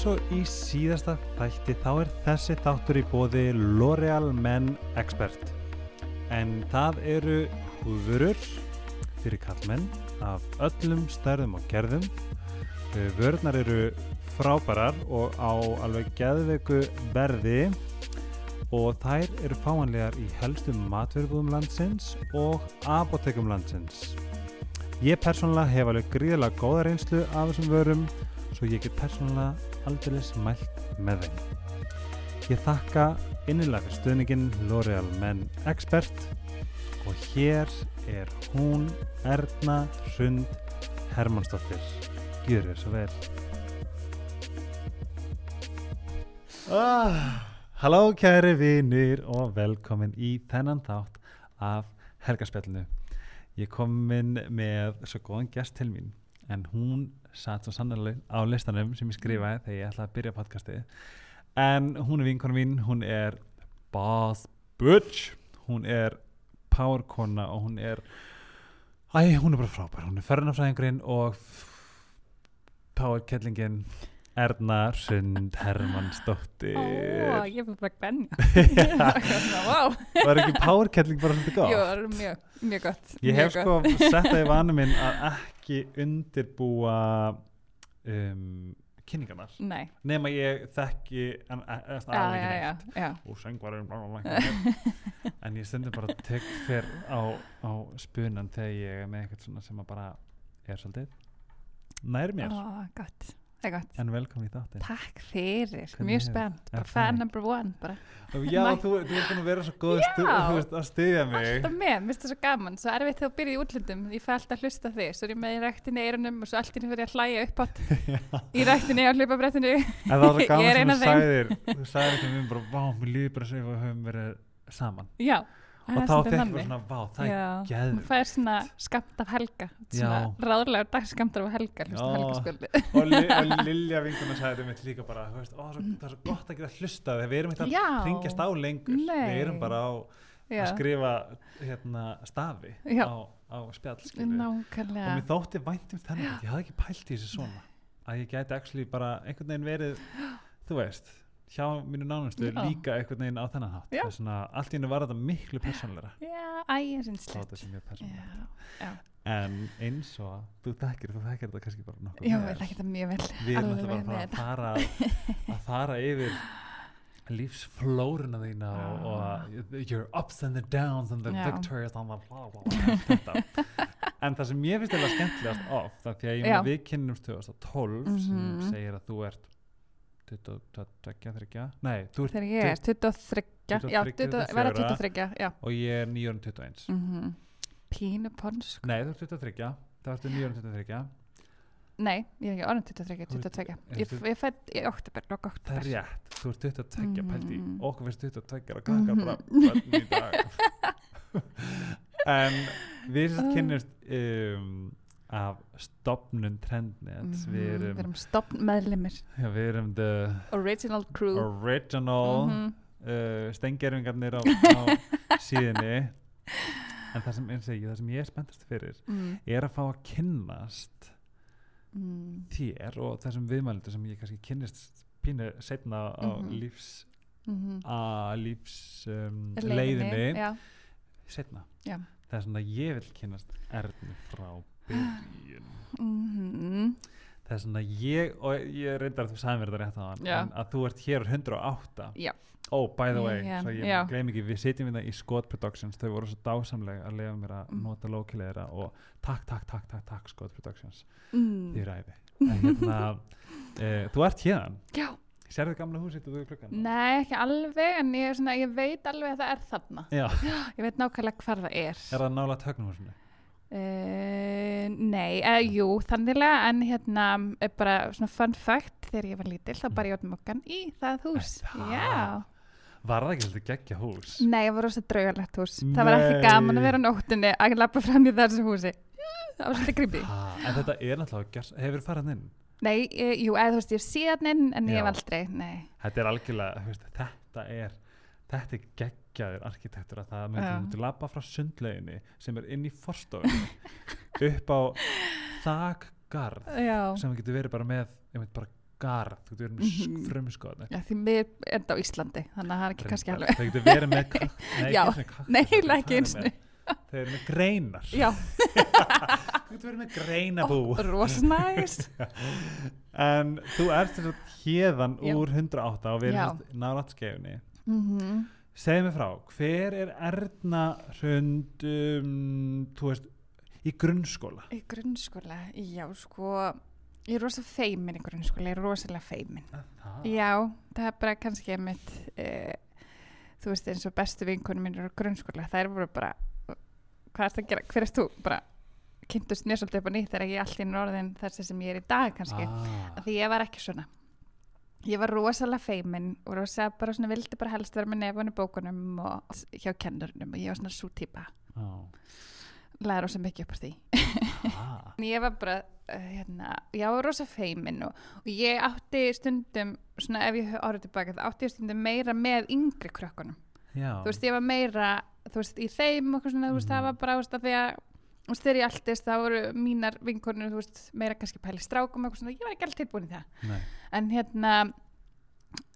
eins og í síðasta þætti þá er þessi þáttur í bóði L'Oreal Men Expert. En það eru húðvörur fyrir kallmenn af öllum stærðum og gerðum. Eh, vörurnar eru frábærar og á alveg geðveiku verði. Og þær eru fáanlegar í helstu matvörubúðum landsins og apotekum landsins. Ég persónulega hef alveg gríðilega góða reynslu af þessum vörum svo ég get persónulega aldrei mælt með þeim. Ég þakka innilega fyrir stuðningin L'Oreal Men Expert og hér er hún Erna Sund Hermannsdóttir. Gjör þér svo vel. Ah, Halló kæri vinir og velkomin í þennan þátt af helgarspjallinu. Ég kom inn með svo góðan gest til mín en hún satt svo sannlega á listanum sem ég skrifaði þegar ég ætlaði að byrja podcastið. En hún er vinkona mín, hún er boss bitch hún er powerkona og hún er æ, hún er bara frábær, hún er ferðanafræðingurinn og powerkellingin Erna Sund Hermannsdóttir. Ó, ég fyrir bara að wow. var ekki powerkelling bara svolítið gott? Jú, það er mjög, mjög gott Ég mjög hef sko sett það í vanu minn að ekki undirbúa um, kynningarnar. Nei, nema ég þekki en, já, já, já, já. og bla, en ég stundur bara tek þér á, á spunan þegar ég er með eitthvað sem að bara er svolítið nær mér. Ó, gott, það er gott. En velkomin í þáttin Takk fyrir, Hvernig mjög spennt. Bara fan number one bara. já, þú, þú er búin að vera svo góð stu, veist, að styðja mig. Alltaf með, mér finnst það svo gaman. Svo erfitt þegar þú byrjar í útlöndum. Ég fæ alltaf að hlusta þig. Svo er ég með í ræktinni í eyrunum Og svo allt í henni fyrir að hlæja upp átt Í ræktinni á hlupabrettinu en það var svo gaman sem þú sagðir þú sagðir ekki mér bara, vá, mér líður bara sem við höfum verið saman. Já, og þá fekk ég bara svona, vá, það er geðveikt. hún fær svona skamt af helga. Ráðlegar dagskamtar af helga og, li, og Lilja vinkuna sagði þetta mitt líka bara þú veist, ó, svo, það er svo gott að geta hlusta þegar við erum ekki að Já. hringjast á lengur. Nei. við erum bara á að skrifa hérna, stafi Já. á, á spjall og mér þótti vænt um þennan ég hafði ekki pælt í þessu svona að ég gæti actually bara einhvern veginn verið þú veist, hjá mínu nánustu Já. líka einhvern veginn á þennan hátt. Já. Það er svona, allt í hennu var þetta miklu persónleira Já, ægir þá sinnslegt þetta sem mjög persónleira en eins og þú þekkir, þú þekkir þetta kannski bara nokkuð já, vel. ekki það mjög vel. Við erum alltaf bara með að fara að, fara yfir lífsflóruna þína og, og your ups and the downs and the Já. victories and the bla bla bla þetta. en það sem ég finnst eða skemmtilegast oft það því að ég meina við kynnumst 2012 sem Mhm. segir að þú ert 22, 23 nei, þú ert Þegar ég er 23 Já, 23, 20, verða 24. 23, já og ég er 921 mm Pínu pons nei, þú ert 23 þá ertu 923 Nei, ég er ekki orðin 23, Þú ert- 22 er Ég, ég fætt í oktober, það oktober er rétt, þú ert 22 pældi Mhm. okkur finnst 22 að kaka bara Mhm. í dag en við Ah. kynnumst um, af stopnun trendnet Mhm, við Við erum, erum stopp meðlimir já, við erum the Original crew original Mhm. uh, steingerfingarnir á, á síðunni en það sem, ég, það sem ég er spenntast fyrir mm. er að fá að kynnast Mm. þér og þessum viðmælendur sem ég kannski kynnist pínu setna á Mhm. lífs Mhm. að lífs um, Leiðinni, leiðinni setna já það er svona að ég vil kynast Ernu frá byrjun Mhm. það er svona ég og ég reyndar að þú sagði mér þetta rétt á hann að þú ert hér á 108 Já. oh by the way, Já, svo ég gleym ekki við sitjum við það í Scott Productions þau voru svo dásamlega að lefa mér að Mm. nota lókilegra og takk, takk, takk, takk, takk Scott Productions, Mm. því ræði. Hérna, e, þú ert hérna Já, sérðu gamla húsið og þú er klukkan nei ekki alveg en ég, svona, ég veit alveg að það er þarna. Já, Ég veit nákvæmlega hvar það er. Er það nála töknuhúsinu? Uh, nei, uh, jú, þanniglega en hérna er bara svona fun fact þegar ég var lítil þá bara ég átt mokkan í það hús það? Var það ekki svolítið geggja hús? nei, það var rosa draugalegt hús það var ekki Nei. gaman að vera á nóttinni að lappa fram í þessu húsi það var svolítið grípi en þetta er náttúrulega, hefur farið inn? Nei, uh, jú, eða þú veist, ég sé hann inn en ég Já. hef aldrei, nei Þetta er algjörlega, veist, þetta er þetta er geggjaður arkitektur að það myndi múti labba frá sundleginni sem er inn í forstofunni upp á þakgarð sem getur verið bara með veit, bara garð, þú getur verið með frumskoðan Já, því við erum þetta á Íslandi, þannig að það er ekki kannski alveg. það getur verið með kak nei, Já. ekki einu sinni kaktus, Nei, það er ekki með- sinni. þau eru með greinar þú getur verið með greinabú rosnæs. en þú ert Já. úr 108 og við erum nálátt skefni Mm segð mér frá, hver er Erna Hrund um, þú veist, í grunnskóla Í grunnskóla, já, sko, ég er rosa feimin í grunnskóla, ég er rosalega feimin. það, Já, það er bara kannski mitt, uh, þú veist, eins og bestu vinkunum mínir á grunnskóla, þær voru bara, hvað er það að gera, hver erst þú? Bara kynntust mér svolítið upp á nýtt þegar ég er allt í norðin þessi sem ég er í dag kannski. ah, Því ég var ekki svona. Ég var rosalega feimin og rosalega bara svona vildi bara helst vera með nefun í bókunum og hjá kennurinnum og ég var svona svo típa. ah, Læra rosa mikið upp á því. ah, ég var bara, uh, hérna, ég var rosa feimin og, og ég átti stundum, svona ef ég árið tilbaka, þá átti ég stundum meira með yngri krökkunum. já Þú veist, ég var meira, þú veist, í þeim og svona, þú veist, það Mhm. var bara, þú veist, að því að, veist, þegar ég alltist, það voru mínar vinkonur, þú veist, meira kannski pæli strákum og ég var ekki alltaf tilbúin í það. nei, En hérna,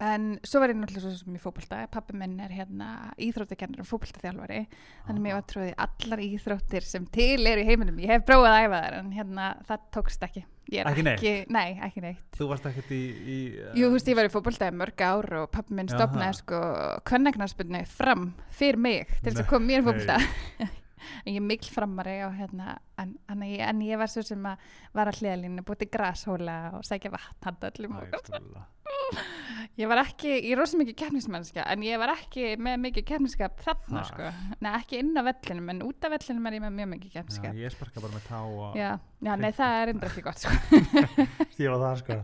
en svo var ég náttúrulega svo sem í fótbolta, pappi minn er hérna íþróttakennur og fótboltaþjálfari, þannig að mér var trúið allar íþróttir sem til eru í heiminum. Ég hef prófað að æfa þær en hérna það tókst ekki. Ég Ekki neitt? ekki, nei, ekki neitt. Þú varst ekkert í, í uh, Jú, þú veist, ég var í fótbolta í mörg ár og pappi minn stopnaði sko kvennagnarsbyrnu fram fyrir mig til þess að koma mér en ég er mikil framari og hérna en, en, ég, en ég var svo sem að var að hliðalínu, búið til grashóla og sækja vatn handa öllum Ég var ekki, ég er rosa mikið kefnismennska en ég var ekki með mikið kefniskap þarna sko, Nei, ekki inn á vellinum en út af vellinum er ég með mjög mikið já, kefniskap ég sparka bara með tá og Já, já, nei það er enda ekki gott sko. ég var það sko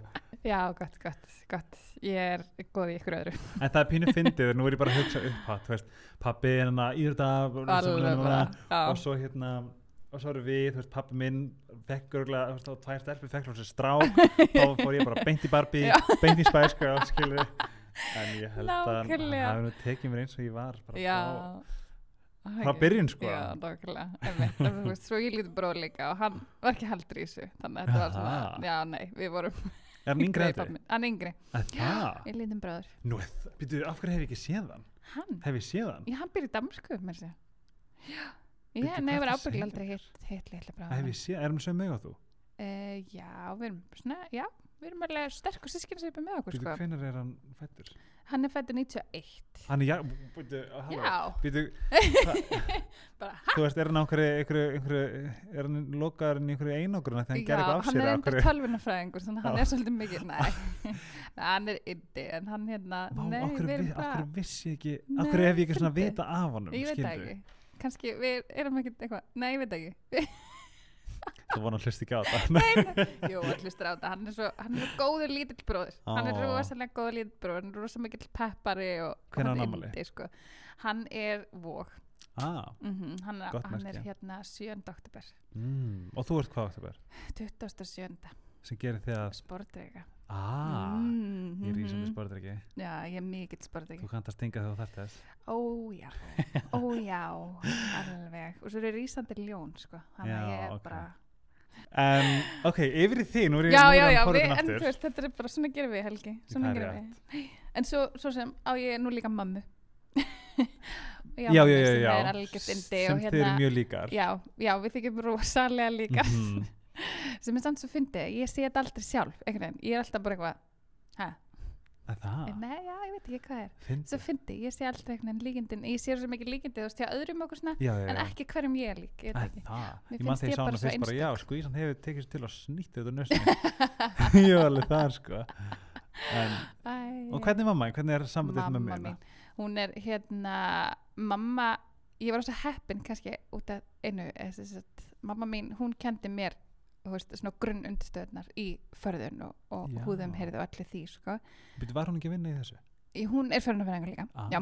Já, gott, gott, gott. Ég er góð í ykkur öðru. En það er pínu fyndið, nú er ég bara að hugsa upp að, þú veist, pappi er hérna bara, já. og svo hérna og svo erum við, þú veist, pappi minn fekk örgulega, þú veist, á tvær stelpur fekk hún sér strák, þá fór ég bara beint í Barbie, Já. beint í Spice Girl, skilur en ég held að Nákvæmlega. hafi nú tekið mér eins og ég var bara Já. frá, byrjun sko. Já, veist, Svo ég lítið bróð líka og hann var ekki heldur í þessu Þannig að þetta var svona, já, nei, við vorum er hann yngri minn. Hann yngri, að það? ég lítið bróður Nú, býtu, af hverju hef ég ekki séð hann? Hann, hef ég séð hann? já, hann býr í Damersku mér sé Já, ég, nei, hvað ég var ertu að ábygglega segja? aldrei hitt hitt litli hef bróður ég séð, erum við sögum mig á þú? uh, Já, við erum svona, já Við erum alveg sterk og sískinsveipi með okkur sko. hvenær er hann fættur? Hann er fættur 91 Hann er, já, Já, Býtu, bara, þú veist, er hann einhverju, einhverju, er hann lokaður í einhverju einogruna þegar hann gerir eitthvað af hann sér er eða endur tölvunafræðingur þannig að hann er svolítið mikið nei, hann er indi en hann hérna, Vá, nei, við erum bara okkur vissi ekki, okkur hef ég ekki svona vita af honum, ég veit ekki. Kannski við erum ekkert eitthvað, nei, ég veit ekki Þú vona hlust ekki á nei. jú, allir stráð þetta hann er svo, hann er svo góður lítill bróður hann er Ó. rosalega góður lítill bróður hann er rosalega mikill peppari og á hann yndi, sko. hann er vóg ah, mm hann, er, hann er hérna 7. oktober mm, og þú ert hvað oktober 27. sem gerir þig að, sportreika ah, mm, ég er í sem við sportir ekki, já, ég er mikill sportreiki þú kannt að stinga þegar þú þarft þess. Ó já, ó já, alveg. Og svo er rísandi ljón, sko. Þannig að ég er ok. bara... En, ok, yfir í því, nú er ég Já, já, já, við, en þú veist, þetta er bara, svona gerum við, Helgi. Svona er gerum við. En svo, svo sem á ég nú líka mammu. Já, já, já, já, sem og þið eru hérna... mjög líkar. Já, já, við þykjum rosalega líka. Mhm. sem er samt svo fyndið, ég sé þetta aldrei sjálf, einhvern veginn. Ég er alltaf bara eitthvað, hæ? Að Það, Nei, já, ég veit ekki hvað er. Svo fyndið. fyndið, ég sé aldrei einhvern veginn líkindin, ég sé svo mikið líkindið og stjá öðrum okkur svona, Já, já, en já. ekki hverjum ég er lík, ég ekki. Mér ég man þegar ég sá hana svo fyrst bara, já, sko, Ísland hefur tekið sér til að snýta þetta nössinni. ég var alveg það, sko. En, Æ, og hvernig er mamma, hvernig er sambandið með mamma mömmu? mín, hún er hérna mamma, ég var svo heppin kannski út af einu eh, mamma mín, hún kendi mér þú veist, svona grunn undirstöðnar í förðun og, og Já. húðum heyrðu allir því sko. Býttu, var hún ekki að vinna í þessu? Í- hún er förðunarfæðingur líka Ah. já.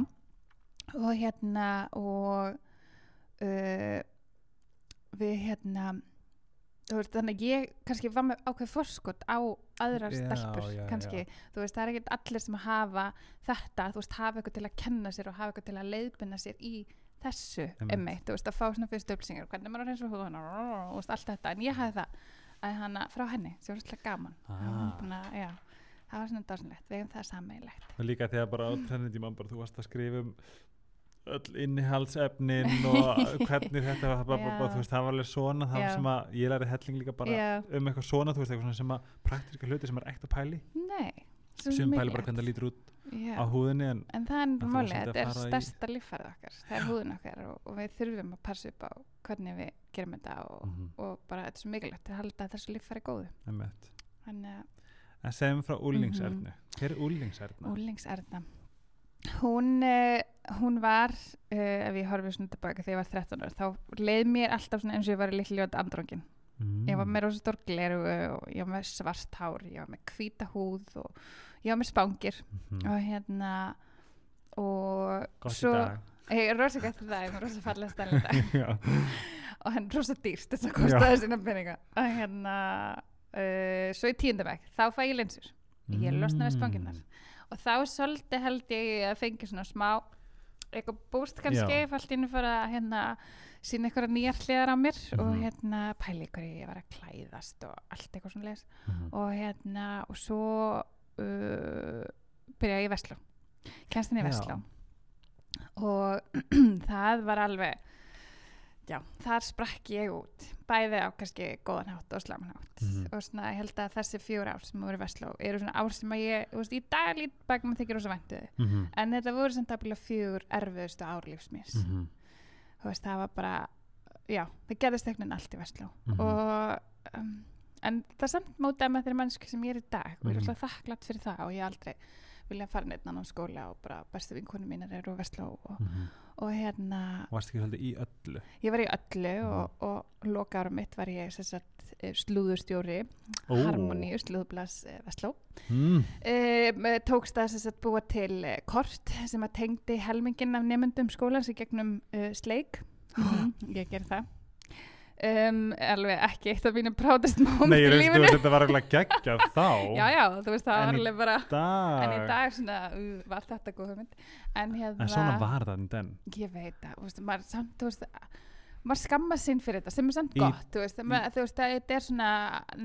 og hérna og uh, við hérna veist, þannig að ég kannski var með ákveð forskot á aðrar Já, stelpur já, kannski, þú veist, það er ekkert allir sem hafa þetta, þú veist, hafa eitthvað til að kenna sér og hafa eitthvað til að leiðbynna sér í þessu Einmitt. emmitt, þú veist, að fá svona fyrstu upplýsingar hvernig maður er eins og húðan og allt þetta, en ég hafði það að hana frá henni, sem var svolítið gaman. Ah. Já, það var svona dásanlegt, við hefum það sammeilegt og líka þegar bara á þennan tíma bara þú varst að skrifa um öll innihaldsefnin og hvernig þetta var, bara, bara, veist, það var alveg svona það Já. sem að ég læri helling líka bara Já, um eitthvað svona, þú veist, eitthvað sem að praktiska hluti sem er ekkert að pæli nei. Sem pæli bara hvernig það lítur út Já. á húðinni en En það er þú máli, varst þetta er fara í- stærsta líffærið okkar, það er húðin okkar og, og við þurfum að passa upp á hvernig við gerum þetta og, Mhm. og bara þetta er svo mikilvægt að halda þessu líffæri góðu. Þannig að en segjum frá úlingsernu Mhm. hver er úlingserna? úlingserna, hún, uh, hún var, uh, ef ég horfið svona tilbaka þegar ég var 13 ára, þá leið mér alltaf eins og ég var ljót andróngin. mm. Ég var með rosa stór gleru og ég var með svart hár, ég var með hvíta húð og ég var með spangir Mhm. og hérna og gott svo, í dag ég er rosa gætt fyrir það, ég er rosa fallega stæl í dag. Og hann er rosa dýrst þess að kostaði sína peninga og hérna uh, svo í tíundabæk, þá fæ ég linsur ég losna við spanginnar Mm. og þá svolítið held ég að fengi svona smá eitthvað búst kannski allt inni fara að hérna sína eitthvað nýjar hliðar á mér og Mhm. hérna pæli ykkur ég var að klæðast og allt eitthvað svona leis Mhm. og hérna og svo uh, byrjaði í Vestló kennst henni í. Vestló og það var alveg já, þar sprakk ég út bæði á kannski góðan hátt og slaman hátt Mhm. og svona ég held að þessi fjór ár sem voru í Vestló eru svona ár sem að ég, veist, í dag lít bak maður þykir rosa væntuði Mhm. en þetta voru samt aflega fjögur erfiðustu ár lífsmís Mhm. þú veist, það var bara já, það gerðist eitthvað allt í Vestló Mhm. og um, en það samt mótaði með þeirri mannsku sem ég er í dag og ég er Mhm. alltaf þakklátt fyrir það og ég aldrei vilja fara neitt annan skóla og bara bestu vinkonu mínar eru úr Vestló og, Mhm. og hérna varst ekki svolítið í öllu ég var í öllu Mhm. og, og loka ára mitt var ég sem sagt eh, slúðurstjóri Ó. Harmoníu slúðblas eh, Vestló mm. e, tókst það sem sagt búa til eh, kort sem að tengdi helmingin af nefndum skólans í gegnum uh, sleik mm ég ger það um, alveg ekki eitt af mínum prátist moment Nei, í lífinu. veist, þetta var alveg geggjað þá. Já já, þú veist það var alveg bara dag. en í dag. svona, uh, var þetta góð hugmynd. En hérna En svona var það en den ég veit það, þú veist, maður samt þú veist, maður skammar sín fyrir þetta sem er samt Í- gott, þú veist, í, þú veist það, þetta er svona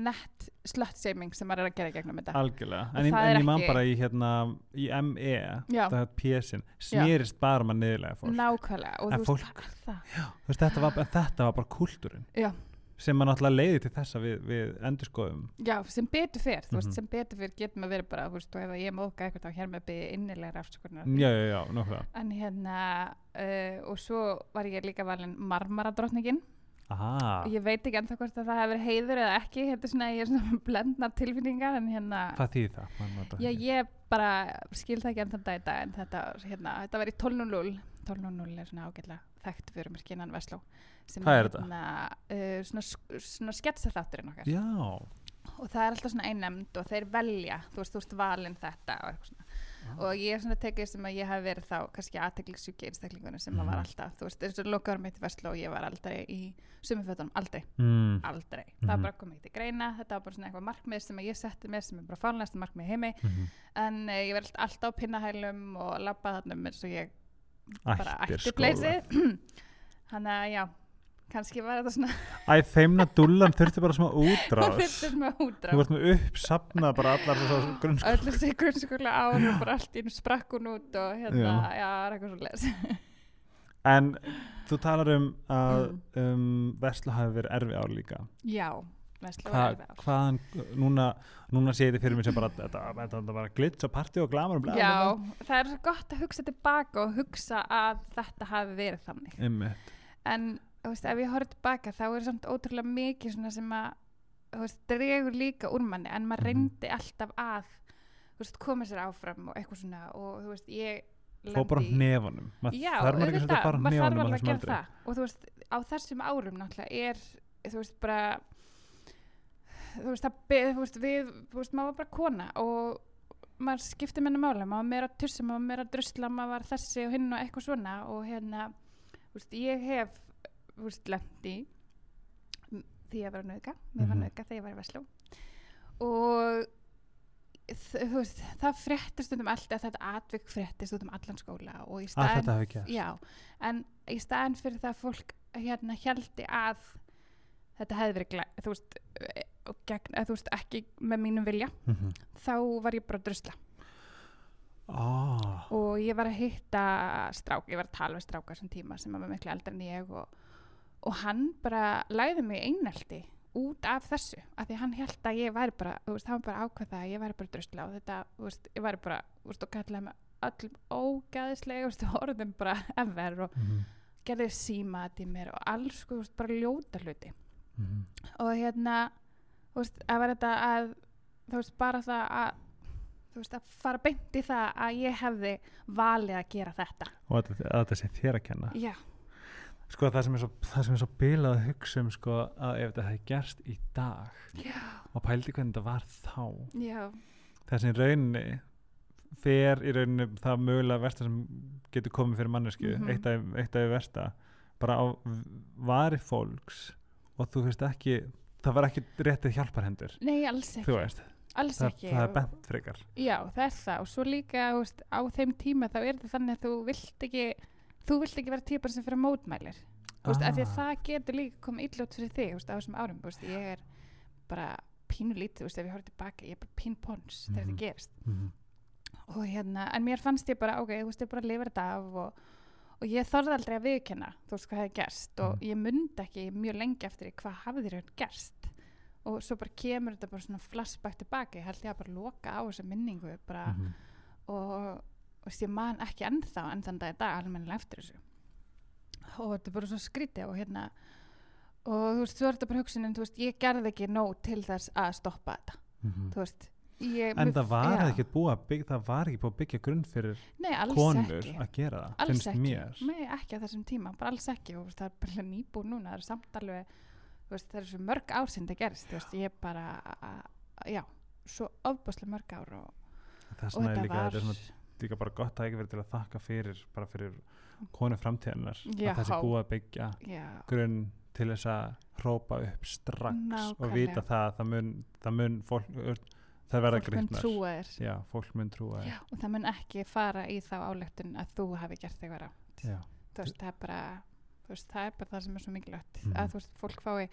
nett slutshaming sem maður er að gera gegnum þetta. Algjörlega, en, það en er ég man bara í hérna í ME, Já. það er pjesin snýrist bara um að niðurlega fólk. Nákvæmlega og En þú fólk- veist, það, Þú veist, þetta, var, en þetta var bara kúltúrin já, sem maður náttúrulega leiði til þess að við, við endurskoðum. Já, sem betur fyrr, þú Mhm. veist, sem betur fyrr getur maður verið bara, þú veist, og ef ég móðga eitthvað þá hér með byrja innilegra afsökunar. Já, já, já, nokkura en hérna uh, og svo var ég líka valin marmaradrottningin. Aha, ég veit ekki ennþá hvort að það hefur heiður eða ekki, þetta er svona, ég er svona blendnar tilfinningar en hérna hvað þýð það? Já, ég bara skil það ekki ennþá dag en þetta, hérna, þetta var í 12.00 12.00 svona ágætlega þekkt fyrir mér skinnan Vestló sem Hvað er þetta? Hérna, uh, svona, svona sketsaþátturinn okkar Já, og það er alltaf svona einnemnd og þeir velja þú veist, þú veist valinn þetta og eitthvað svona Ah. og ég er svona tekið sem að ég hef verið þá kannski aðteklisjúki einstaklingunum sem mm Mhm. var alltaf, þú veist, eins og lokaður mitt í Vestló og ég var aldrei í sumifötunum, aldrei mm. aldrei, það Mhm. bara kom ekki til greina þetta var bara svona eitthvað markmið sem ég setti mér sem er bara fánlegasta markmið heimi Mm en uh, ég var allt- alltaf á pinnahælum og labba þarna um eins og ég bara ætti pleysið þannig að já, kannski var þetta svona Æ, þeimna dullan þurfti bara smá útrás þurfti sem að Þú varst með uppsapnað bara allar þessar grunnskóla öll þessi grunnskóla ár og bara allt í einu sprakk hún út og hérna, Já. já, er eitthvað svo les En þú talar um að Mm. um, Veslu hafi verið erfi ár líka já, Vestló Hva, var alveg ár hvaðan, núna, núna sé ég þið fyrir mig sem bara þetta, þetta, var glitz og party og glamur og bla, bla, já, bla. það er svo gott að hugsa tilbaka og hugsa að þetta hafi verið þannig Einmitt. en veist, ef ég horf tilbaka þá er samt ótrúlega mikið svona sem að veist, dregur líka úr manni en maður Mhm. reyndi alltaf að veist, koma sér áfram og eitthvað svona og þú veist, ég bara á lendi í- hnefanum. Maður þarf maður ekki að fara alveg að aldri. það. Og þú veist, á þessum árum náttúrulega er, þú veist, bara þú veist, það, við, maður var bara kona og maður skipti minna mála, maður var meira að tussa, maður var meira að drusla, maður var þessi og hinn og eitthvað svona og hérna, þú veist, ég hef, veist, lendi því að vera nöðga, mér var Mhm. nöðga þegar ég var í Vestló og veist, það fréttist um allt að þetta atvik fréttist um allan skóla og í Að staðin Já, en í staðin fyrir það að fólk hérna heldi að þetta hefði verið glæ, þú veist, gegn, eða þú veist ekki með mínum vilja mm -hmm. þá var ég bara drusla oh. og ég var að hitta strák, ég var að tala við stráka sem tíma sem var miklu eldri en ég og, og hann bara læði mig einelti út af þessu af því hann held að ég væri bara veist, hann bara ákveð það að ég væri bara drusla og þetta, veist, ég væri bara þú veist, og kallaði mig öllum ógæðislega veist, orðum bara ever og mm -hmm. gerði símat í mér og alls bara ljóta hluti Mm -hmm. og hérna að vera þetta að þú veist, bara það að þú veist, að fara beint í það að ég hefði valið að gera þetta og að, að þetta sé þér að kenna já, sko það sem er svo, það sem er svo bilað að hugsa um sko að ef þetta hefði gerst í dag já, og pældi hvernig þetta var þá. Já, þessi rauninni fer í rauninni það mögulega versta sem getur komið fyrir mannesku eitt af eitt af því versta bara á vari fólks og þú veist ekki það var ekki réttið hjálparhendur. Nei, alls ekki. Þú veist, alls það, ekki það er bent frekar. Já, það er það. Og svo líka veist, á þeim tíma þá er þetta þannig að þú vilt ekki þú vilt ekki vera típar sem fyrir mótmælir ah. af því að Ah. það getur líka komið illa út fyrir þig veist, á þessum árum veist, ég er bara pínu lítið, ef ég horfði tilbaka ég er bara pín pons þegar Mhm. þetta gerist mm og hérna, en mér fannst ég bara ok, þú veist, ég bara lifir þetta af og, og ég þorði aldrei að viðkenna þú veist, hvað hefði gerst og Mhm. ég myndi ekki mjög lengi eftir því hvað hafði þér gerst og svo bara kemur þetta bara svona flashback tilbaka, ég held ég að bara loka á þessa minningu bara -hmm. og veist, ég man ekki ennþá enn þann dag í dag almennilega eftir þessu. Og þetta er bara svona skrítið og hérna og þú veist, þú er þetta bara hugsunin þú veist, ég gerði ekki nóg til þess að stoppa þetta. Þú veist ég, en það var ekki búið að það var ekki búið að byggja grunn fyrir nei, konur ekki. að gera það alls finnst ekki, mér. Nei, ekki á þessum tíma bara alls ekki. Og veist, það er bara nýbúið núna það er samt alveg þú veist, það er svo mörg ár sem það gerist þú veist, ég bara já, svo ofbáslega mörg ár og, þess og er þetta var er líka bara gott að ekki verið til að þakka fyrir bara fyrir konu framtíðanar að þessi búið að byggja já, grunn til þess að hrópa upp strax og Nákvæmlega. vita það að það mun, það mun fólk, það verða já, fólk mun trúa þér. Og það mun ekki fara í þá álegtun að þú hafi gert já, þú veist, það er bara veist, það er bara það sem er svo mikilvægt Mhm. að þú veist, fólk fái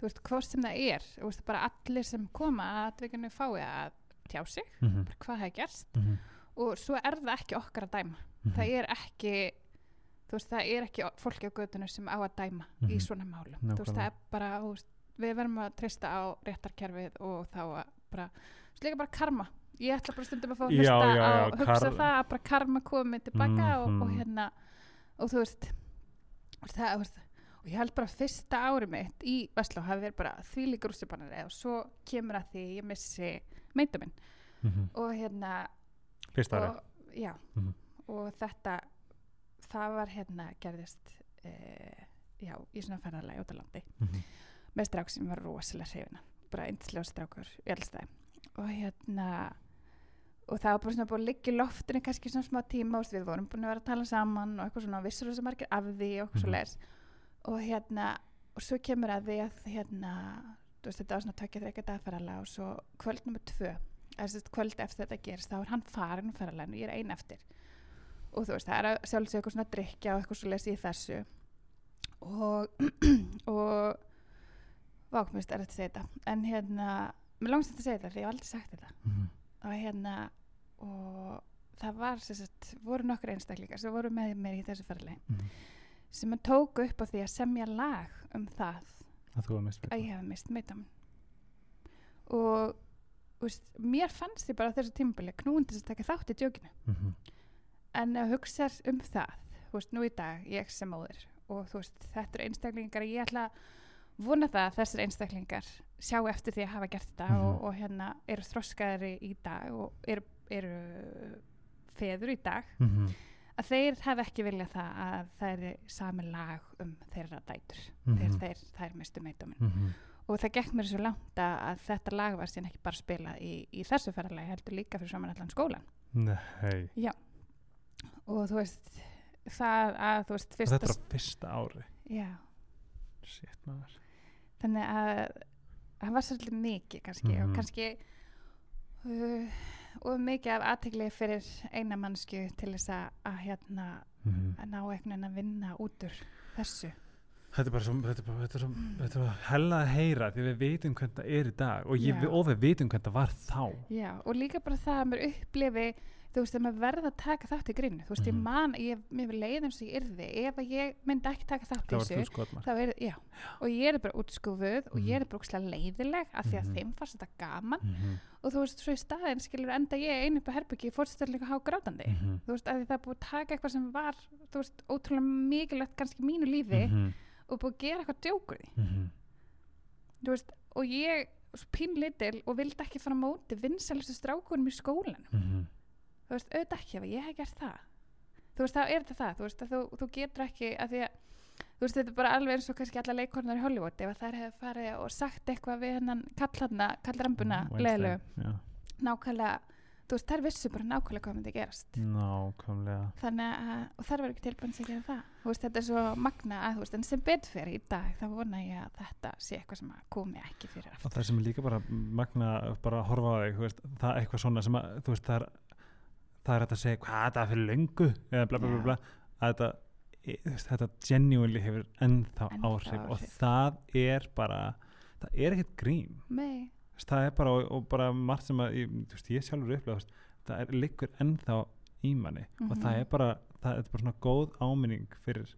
þú veist, hvort sem það er veist, bara allir sem koma að atvikinu fái að tjá sig, Mhm, bara hvað það gerst. Mhm, og svo er það ekki okkar að dæma mhm. það er ekki þú veist, það er ekki fólki á götunum sem á að dæma í Mhm. svona málum þú veist, það er bara, veist, við verðum að treysta á réttarkerfið og þá að bara, líka bara karma ég ætla bara stundum að fá að Já, hlusta já, já, hugsa kar- það að bara karma komi tilbaka og, og Mhm. hérna og þú veist, það, og ég held bara að fyrsta ári mitt í Vestló hafi verið bara því líka rússipanari og svo kemur að því ég missi meintu minn Mhm. og hérna og, já, Mhm. og þetta það var hérna gerðist e, já, í svona ferðarlega út á landi Mhm. með strák sem var rosalega hrifina bara einslega strákur í elstæði og hérna og það var bara svona búin að liggja í loftinu kannski svona smá tíma og við vorum búin að vera að tala saman og eitthvað svona vissur þess að margir af því og eitthvað Mhm. svo leis og hérna og svo kemur að því að hérna þú veist þetta var svona tökja þreika dagferðarlega og svo kvöld nummer tvö eða kvöld eftir þetta gerist þá er hann farin um ferðarleginu og ég er ein eftir. Og þú veist það er að sjálfsög eitthvað svona drikja og eitthvað svo leis í þessu. Og og vákmist er þetta að segja þetta. En hérna, mér langst þetta að segja þetta því ég hef aldrei sagt þetta. Mhm. og hérna og það var sagt, voru nokkur einstaklingar sem voru með mér í þessu ferðalegi Mhm. sem að tóku upp á því að semja lag um það að að ég hef mist meitam og veist, mér fannst því bara þessu tímabili knúin til að taka þátt í djókinu Mhm. en að hugsa um það veist, nú í dag, ég sem móðir og veist, þetta eru einstaklingar ég ætla að vona það að þessir einstaklingar sjá eftir því að hafa gert þetta Mhm. og, og hérna eru þroskaðari í dag og eru, eru feður í dag Mhm. að þeir hafa ekki viljað það að það er sami lag um þeirra dætur Mhm. þegar þeir, þær mistu meituminn Mhm. Og það gekk mér svo langt að, þetta lag var síðan ekki bara spilað í, í þessu ferðalagi heldur líka fyrir saman allan skólan Nei, og þú veist það að þú veist þetta er á fyrsta ári. Já, Shit, þannig að það var svolítið mikið kannski Mhm. og kannski uh, og mikið af aðtegli fyrir eina mannsku til þess að, að hérna Mhm. að ná einhvern veginn að vinna út úr þessu Þetta er bara svo, þetta er bara, þetta er svo, þetta er svo hella að heyra því við veitum hvernig það er í dag og, ég, og við veitum hvernig það var þá. Já, og líka bara það að mér upplifi þú veist, að maður verða að taka þátt í grínu þú veist, ég Mhm. man, ég, mér var leið eins og ég yrði ef að ég myndi ekki taka þátt í Það þú þessu þá er, já, og ég er bara útskúfuð og ég er bara úkslega leiðileg af því að Mhm. þeim fannst þetta gaman Mm -hmm. og þú veist, svo í staðin skilur enda ég einu upp á herbyggi, fórstöðlega há grátandi Mhm. þú veist, því það búið að taka eitthvað sem var þú veist, ótrúlega mikilvægt kannski mínu lífi Mhm. Og búið að gera eitthvað djókur í Mhm. þú veist, og ég svo pínlitil og vildi ekki fara móti vinsælustu strákunum í skólanum. Mhm. þú veist, auðvitað ekki ef ég hef gert það. Þú veist, þá er þetta það. Þú veist, þú, þú getur ekki að því að þú veist, þetta er bara alveg eins og kannski alla leikornar í Hollywood ef þær hefur farið og sagt eitthvað við hennan kallarambuna Wednesday, leðilegu, nákvæmlega þú veist, þær vissu bara nákvæmlega hvað myndi gerast. Nákvæmlega. þannig að, og þær verður ekki tilbæðin að gera það. Þú veist, þetta er svo magna að, þú veist, en sem betur fyrir í dag, þá vona ég að þetta sé eitthvað sem að komi ekki fyrir Og aftur. það sem er líka bara magna bara að horfa á þig, þú veist, það er eitthvað svona sem að, þú veist, það er það er að segja hvað það er fyrir löngu? Eða bla bla bla bla. Að þetta, e, veist, þetta genuinely hefur ennþá, Ennþá áhrif, og áhrif. það er bara það er ekkert grín. Nei, það er bara og, og bara margt sem að ég, veist, ég sjálfur upplega það er liggur ennþá í manni. Og Mhm. það er bara það er bara svona góð áminning fyrir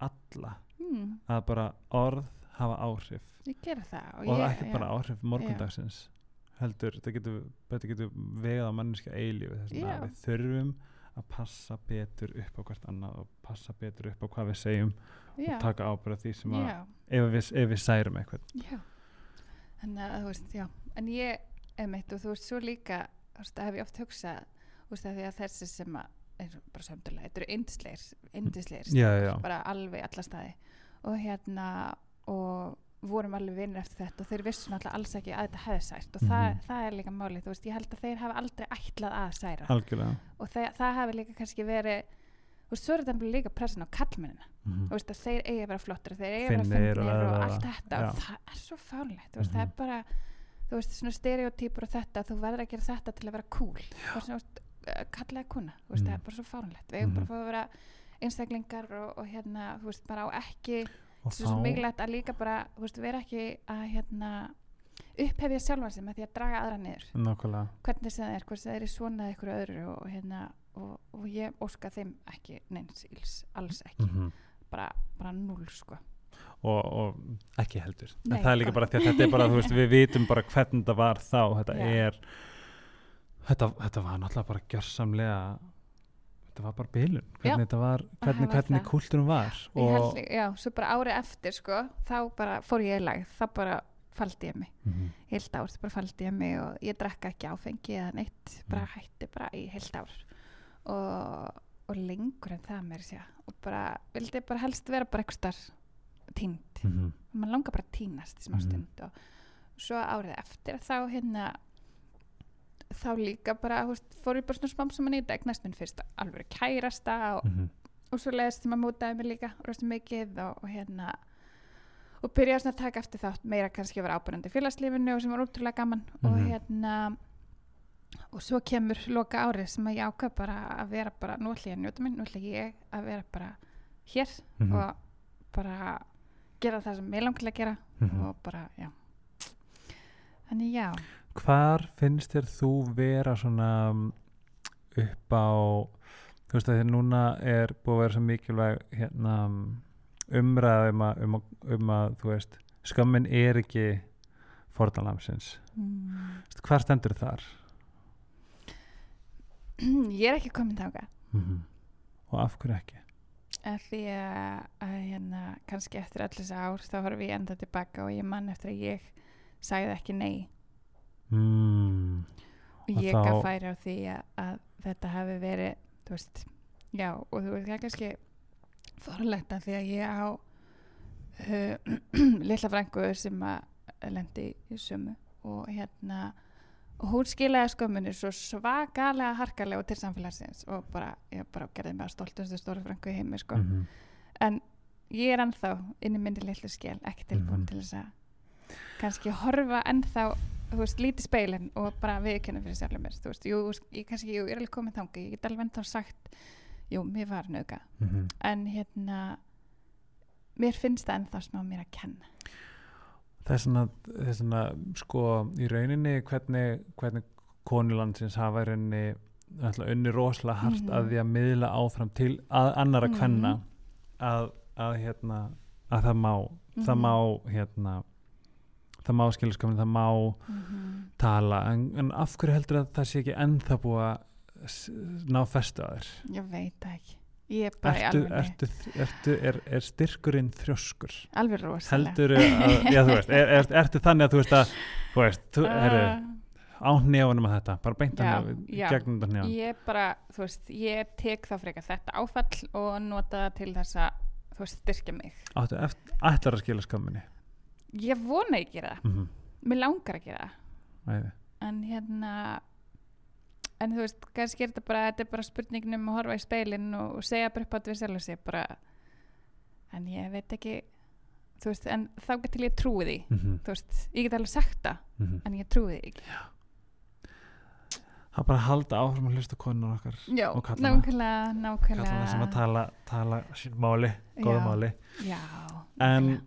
alla mm, að bara orð hafa áhrif. Það og, ég, ekki já. bara áhrif morgundagsins heldur, þetta getur, getur vegað á manneskja eilífi Já. við þurfum að passa betur upp á hvert annað og passa betur upp á hvað við segjum já, og taka ábyrða því sem að já, ef við, ef við særum eitthvað. Já þannig að þú veist, já. En ég, emitt, og þú veist, svo líka það hef ég oft hugsað þú veist, að þessi sem og bara sömdulega, þetta eru yndisleir yndisleir, já, já, bara alveg alla staði. Og hérna og vorum alveg vinnir eftir þetta og þeir vissu náttúrulega alls ekki að þetta hefði sært og það, Mhm. það er líka málið, þú veist, ég held að þeir hafa aldrei ætlað að særa. Algjörlega. Og það, það hafi líka kannski verið veist, svo er þetta líka pressin á kallmennina mm þú veist þeir eigi að vera flottir þeir eigi að vera Finnir og allt þetta já. og það er svo fálegt veist, það Mhm. er bara þú veist svona stereotýpur og þetta þú verður að gera þetta til að vera cool eða kuna þú veist, Mhm. það er bara svo fálegt við eigum bara Mhm. að vera einstaklingar og, og hérna, þú veist, bara á ekki og svo mikilvægt að líka bara þú veist, vera ekki að hérna upphefja sjálfan sig með því að draga aðra niður nákvæmlega hvernig sem það er, hvort það er í svona ykkur öðru og hérna og, og ég óska þeim ekki neins íls, alls ekki. Mm bara, bara null sko. Og, og ekki heldur. Nei, en það er líka bara því að þetta er bara, veist, við vitum bara hvernig þetta var þá, þetta Já. er þetta, þetta var náttúrulega bara gjörsamlega þetta var bara bilun, hvernig var hvernig, hvernig kultúrum var held, og, líka- já, svo bara árið eftir sko, þá bara fór ég í lag. Þá bara faldi ég mig. Mhm. heilt ár, þá bara faldi ég mig og ég drakka ekki áfengi eða neitt, bara Mm. hætti bara í heilt ár og, og lengur en það mér sé og bara, vildi bara helst vera bara eitthvað starf tínd, Mhm. mann langar bara að tínast í smá Mhm. stund og svo árið eftir þá hérna þá líka bara, veist, fór ég bara svona smám saman í þetta, eignast minn fyrst alveg kærasta og, Mhm. og svo leiðist sem að mótaði mig líka rosa mikið og, og hérna og byrjaði að taka eftir þátt meira kannski að vera ábyrjandi í félagslífinu og sem var útrúlega gaman og Mhm. hérna og svo kemur loka árið sem að ég ákvað bara að vera bara, nú ætla ég að njóta minn, nú ætla ég að vera bara hér Mhm. og bara gera það sem ég langilega að gera Mhm. og bara, já þannig já, hvar finnst þér þú vera svona upp á þú veist að því núna er búið að vera svo mikilvæg hérna um, umræða um að, um, að, um að þú veist, skömmin er ekki fórdalamsins mm. hvað stendur þar? ég er ekki komin þáka Mm og af hverju ekki? að því að, að hérna, kannski eftir öll þess ár þá horfum ég enda tilbaka og ég mann eftir að ég sagði ekki nei Mm. og ég þá- gaf færi á því að, að þetta hafi verið þú veist, já og þú veist það er kannski forlegt að því að ég á uh, lilla frængu sem að lendi í sumu og hérna og hún skilaði skömmunni svo svakalega harkalega og til samfélagsins og bara, ég bara gerði mig að stoltustu stóru frængu í heimi sko Mhm. en ég er ennþá inn í minni litlu skil ekki tilbúin Mhm. til þess að kannski horfa ennþá þú veist, lítið speilin og bara viðkynna fyrir sjálfur mér, þú veist, jú, ég kannski jú, ég er alveg komið þangað, ég get alveg ennþá sagt jú, mér var nauka, Mhm. en hérna mér finnst það ennþá smá mér að kenna það er svona, það er svona sko í rauninni hvernig, hvernig konulandsins hafa rauninni unni rosalega hart Mhm. að því að miðla áfram til að annara Mhm. kvenna að, að hérna að það má, það Mhm. má hérna það má skiljaskomin, það má Mhm. tala, en, en af hverju heldur að það sé ekki ennþá búið að ná festu að þér ég veit ekki ég er bara í ertu, ertu, ertu, er, er styrkurinn þrjóskur? Alveg rosalega. Heldur að, já þú veist er, er, ertu þannig að þú veist að þú veist, þú, herru, Uh, á nefnum að þetta bara beint Já, að já. gegnum þetta nefn ég bara, þú veist, ég tek þá frekar þetta áfall og nota til þess að þú veist, styrkja mig. Áttu eftir, að skila skamminni ég vona gera það, mm -hmm. mér langar gera það. Æði. en hérna en þú veist, kannski er þetta bara þetta er bara spurningin um að horfa í speilin og, og segja bara upp átt við sjálf sig bara en ég veit ekki þú veist, en þá getur ég trúið því. Mm -hmm. þú veist, ég get alveg sagt það en ég trúið því ekki. Það er bara að halda áfram að hlusta konur okkar já, Og kallana. nákvæmlega, nákvæmlega. Kallana sem að tala, tala máli, góða Já. máli. Já, en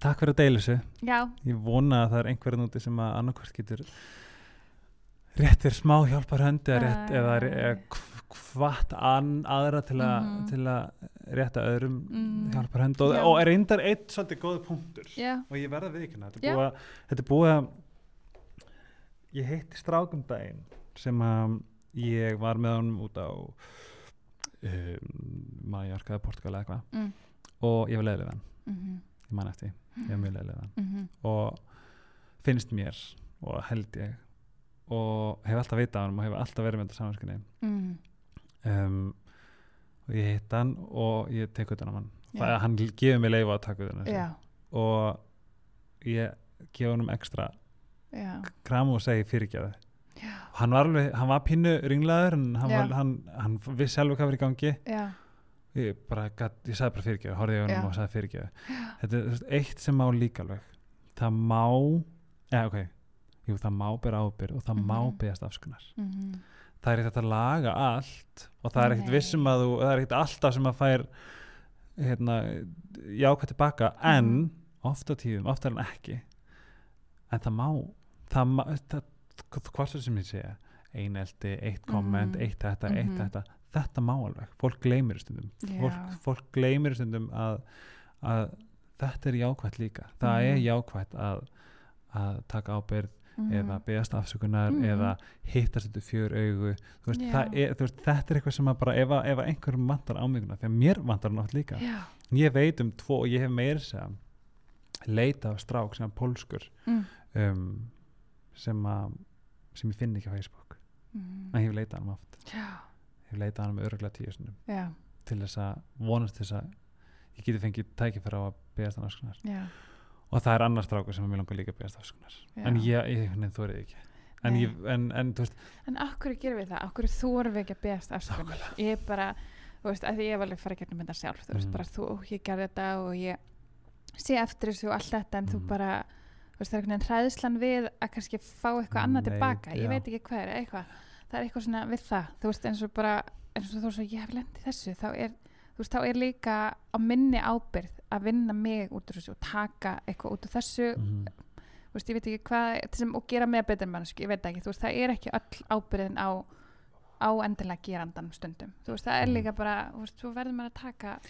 takk fyrir að deila þessu. Já, ég vona að það er einhverjum úti sem að annarkvært getur réttir smá hjálpar höndi eða, rétt, Æ. eða, eða hvart an, aðra til, a, Mhm. til að rétta öðrum Mm. hjálpar höndi og, og er reyndar eitt svolítið góð punktur já, og ég verða við ekki þetta þetta er búið að ég heitti strákum daginn sem að ég var með honum út á um, Mallorca Portugal eða eitthvað mm. og ég var leiðilega hann, Mm ég man eftir ég var mjög leiðilega hann -hmm. og finnst mér og held ég og hef alltaf vitað á hann og hef alltaf verið með þetta samanskunni Mm. um, og ég hitt hann og ég tek utan á hann. Já. það, hann gefur mig leifa að taka utan á þessu. Já, og ég gefa honum ekstra já, kram og segi fyrirgjaði já, hann var, alveg, hann var pínu ringlaður en hann, var, hann, hann vissi alveg hvað var í gangi. Já, ég, bara, gat, ég sagði bara fyrirgjaði, horfði ég honum og sagði fyrirgjaði þetta er eitt sem má líka alveg. Það má eða ok, jú það má bera ábyrð og það má Mhm. beðast afskunar mm það er ekkert að laga allt og það er ekkert vissum að þú það er ekkert alltaf sem að fær hérna, jákvæð tilbaka en Mhm. ofta tíðum, ofta en ekki en það má það má, það, hvað svo sem ég segja einelti, eitt komment, Mhm. eitt þetta, eitt Mhm. þetta þetta má alveg, fólk gleymir stundum Já. fólk, fólk gleymir stundum að, að þetta er jákvætt líka það er jákvætt að, að taka ábyrð Mhm. eða beðast afsökunar Mhm. eða hittast þetta fjör augu. Veist, er, veist, þetta er eitthvað sem að bara ef, að, ef að einhverjum vantar ámyguna því að mér vantar nátt líka. Já, ég veit um tvo og ég hef meira sem leita af strák sem er pólskur mm. um, sem að sem ég finn ekki á Facebook. Mm. en ég hef leitað hann oft. Já, ég hef leitað hann með öruglega tíu til þess að vonast þess að ég geti fengið tækifæra á að beðast hann afskunar já, og það er annar strákur sem mér langar líka að beðast afskunar Já. en ég, ég þú er ekki. En, ég, en, en þú veist en akkur gerum við það, akkur þórum við ekki að beðast afsökunar? Ég bara, þú veist, að því ég hef alveg farið gegnum þetta sjálf, þú veist, Mhm. bara þú, ég gerði þetta og ég sé eftir þessu og allt þetta en þú Mhm. bara, þú veist, það er einhvern veginn hræðslan við að kannski fá eitthvað annað tilbaka, ég veit ekki hvað er eitthvað, það er eitthvað svona við það. Þú veist, eins og bara, eins og þú veist, ég hef lendið þessu, þá er þú veist, þá er líka á minni ábyrð að vinna mig út úr þessu og taka eitthvað út úr þessu mm, þú veist, ég veit ekki hvað sem, og gera með betur mannsku, ég veit ekki, þú veist, það er ekki öll ábyrðin á á endilega gerandan stundum þú veist, það er Mhm. líka bara, þú veist, þú verður maður að taka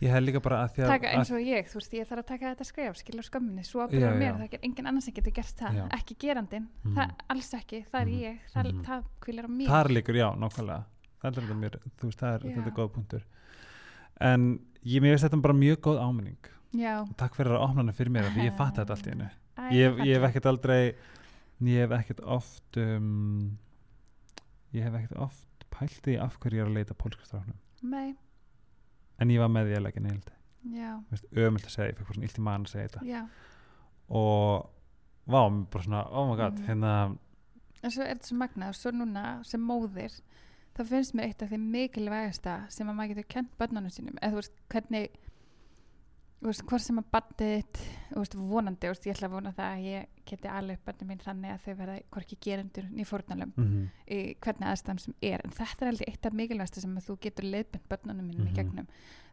ég hef líka bara að því að, taka eins og ég, þú veist, ég þarf að taka þetta skref skilja skömminni, svo Já, ábyrður já. mér það er engin annar sem getur gert það, Já. ekki gerandin Mhm. það, alls ekki, það er Mhm. ég það, Mhm. það kvílar á mér þar líkur, já, nákvæmlega það er mér, veist, það er, þetta er góð punktur en ég veist þetta bara mjög góð áminning. Já, og takk fyrir að opna hana fyrir mér af því ég fatt þetta allt í hennu ég, ég hef ekkert aldrei ég hef ekkert oft um, ég hef ekkert oft pælt í af hverju ég er að leita pólskastráknum en ég var með því að leggja neildi ömult að segja, ég fekk bara svona illt í mann að segja þetta. Já. Og vá, mér bara svona, oh my god Mhm. hérna, en svo er þetta svo magnað og svo núna sem móðir þá finnst mér eitt af því mikilvægasta sem að maður getur kent börnunum sínum eða þú veist hvernig þú veist, hvort sem að þitt, þú veist, vonandi, þú veist, ég ætla að vona það að ég geti alveg bandið mín þannig að þau verða hvorki gerendur ný fórnalum Mhm. í hvernig aðstæðan sem er en þetta er aldrei eitt af mikilvægsta sem að þú getur leiðbind börnunum mínum Mhm. í gegnum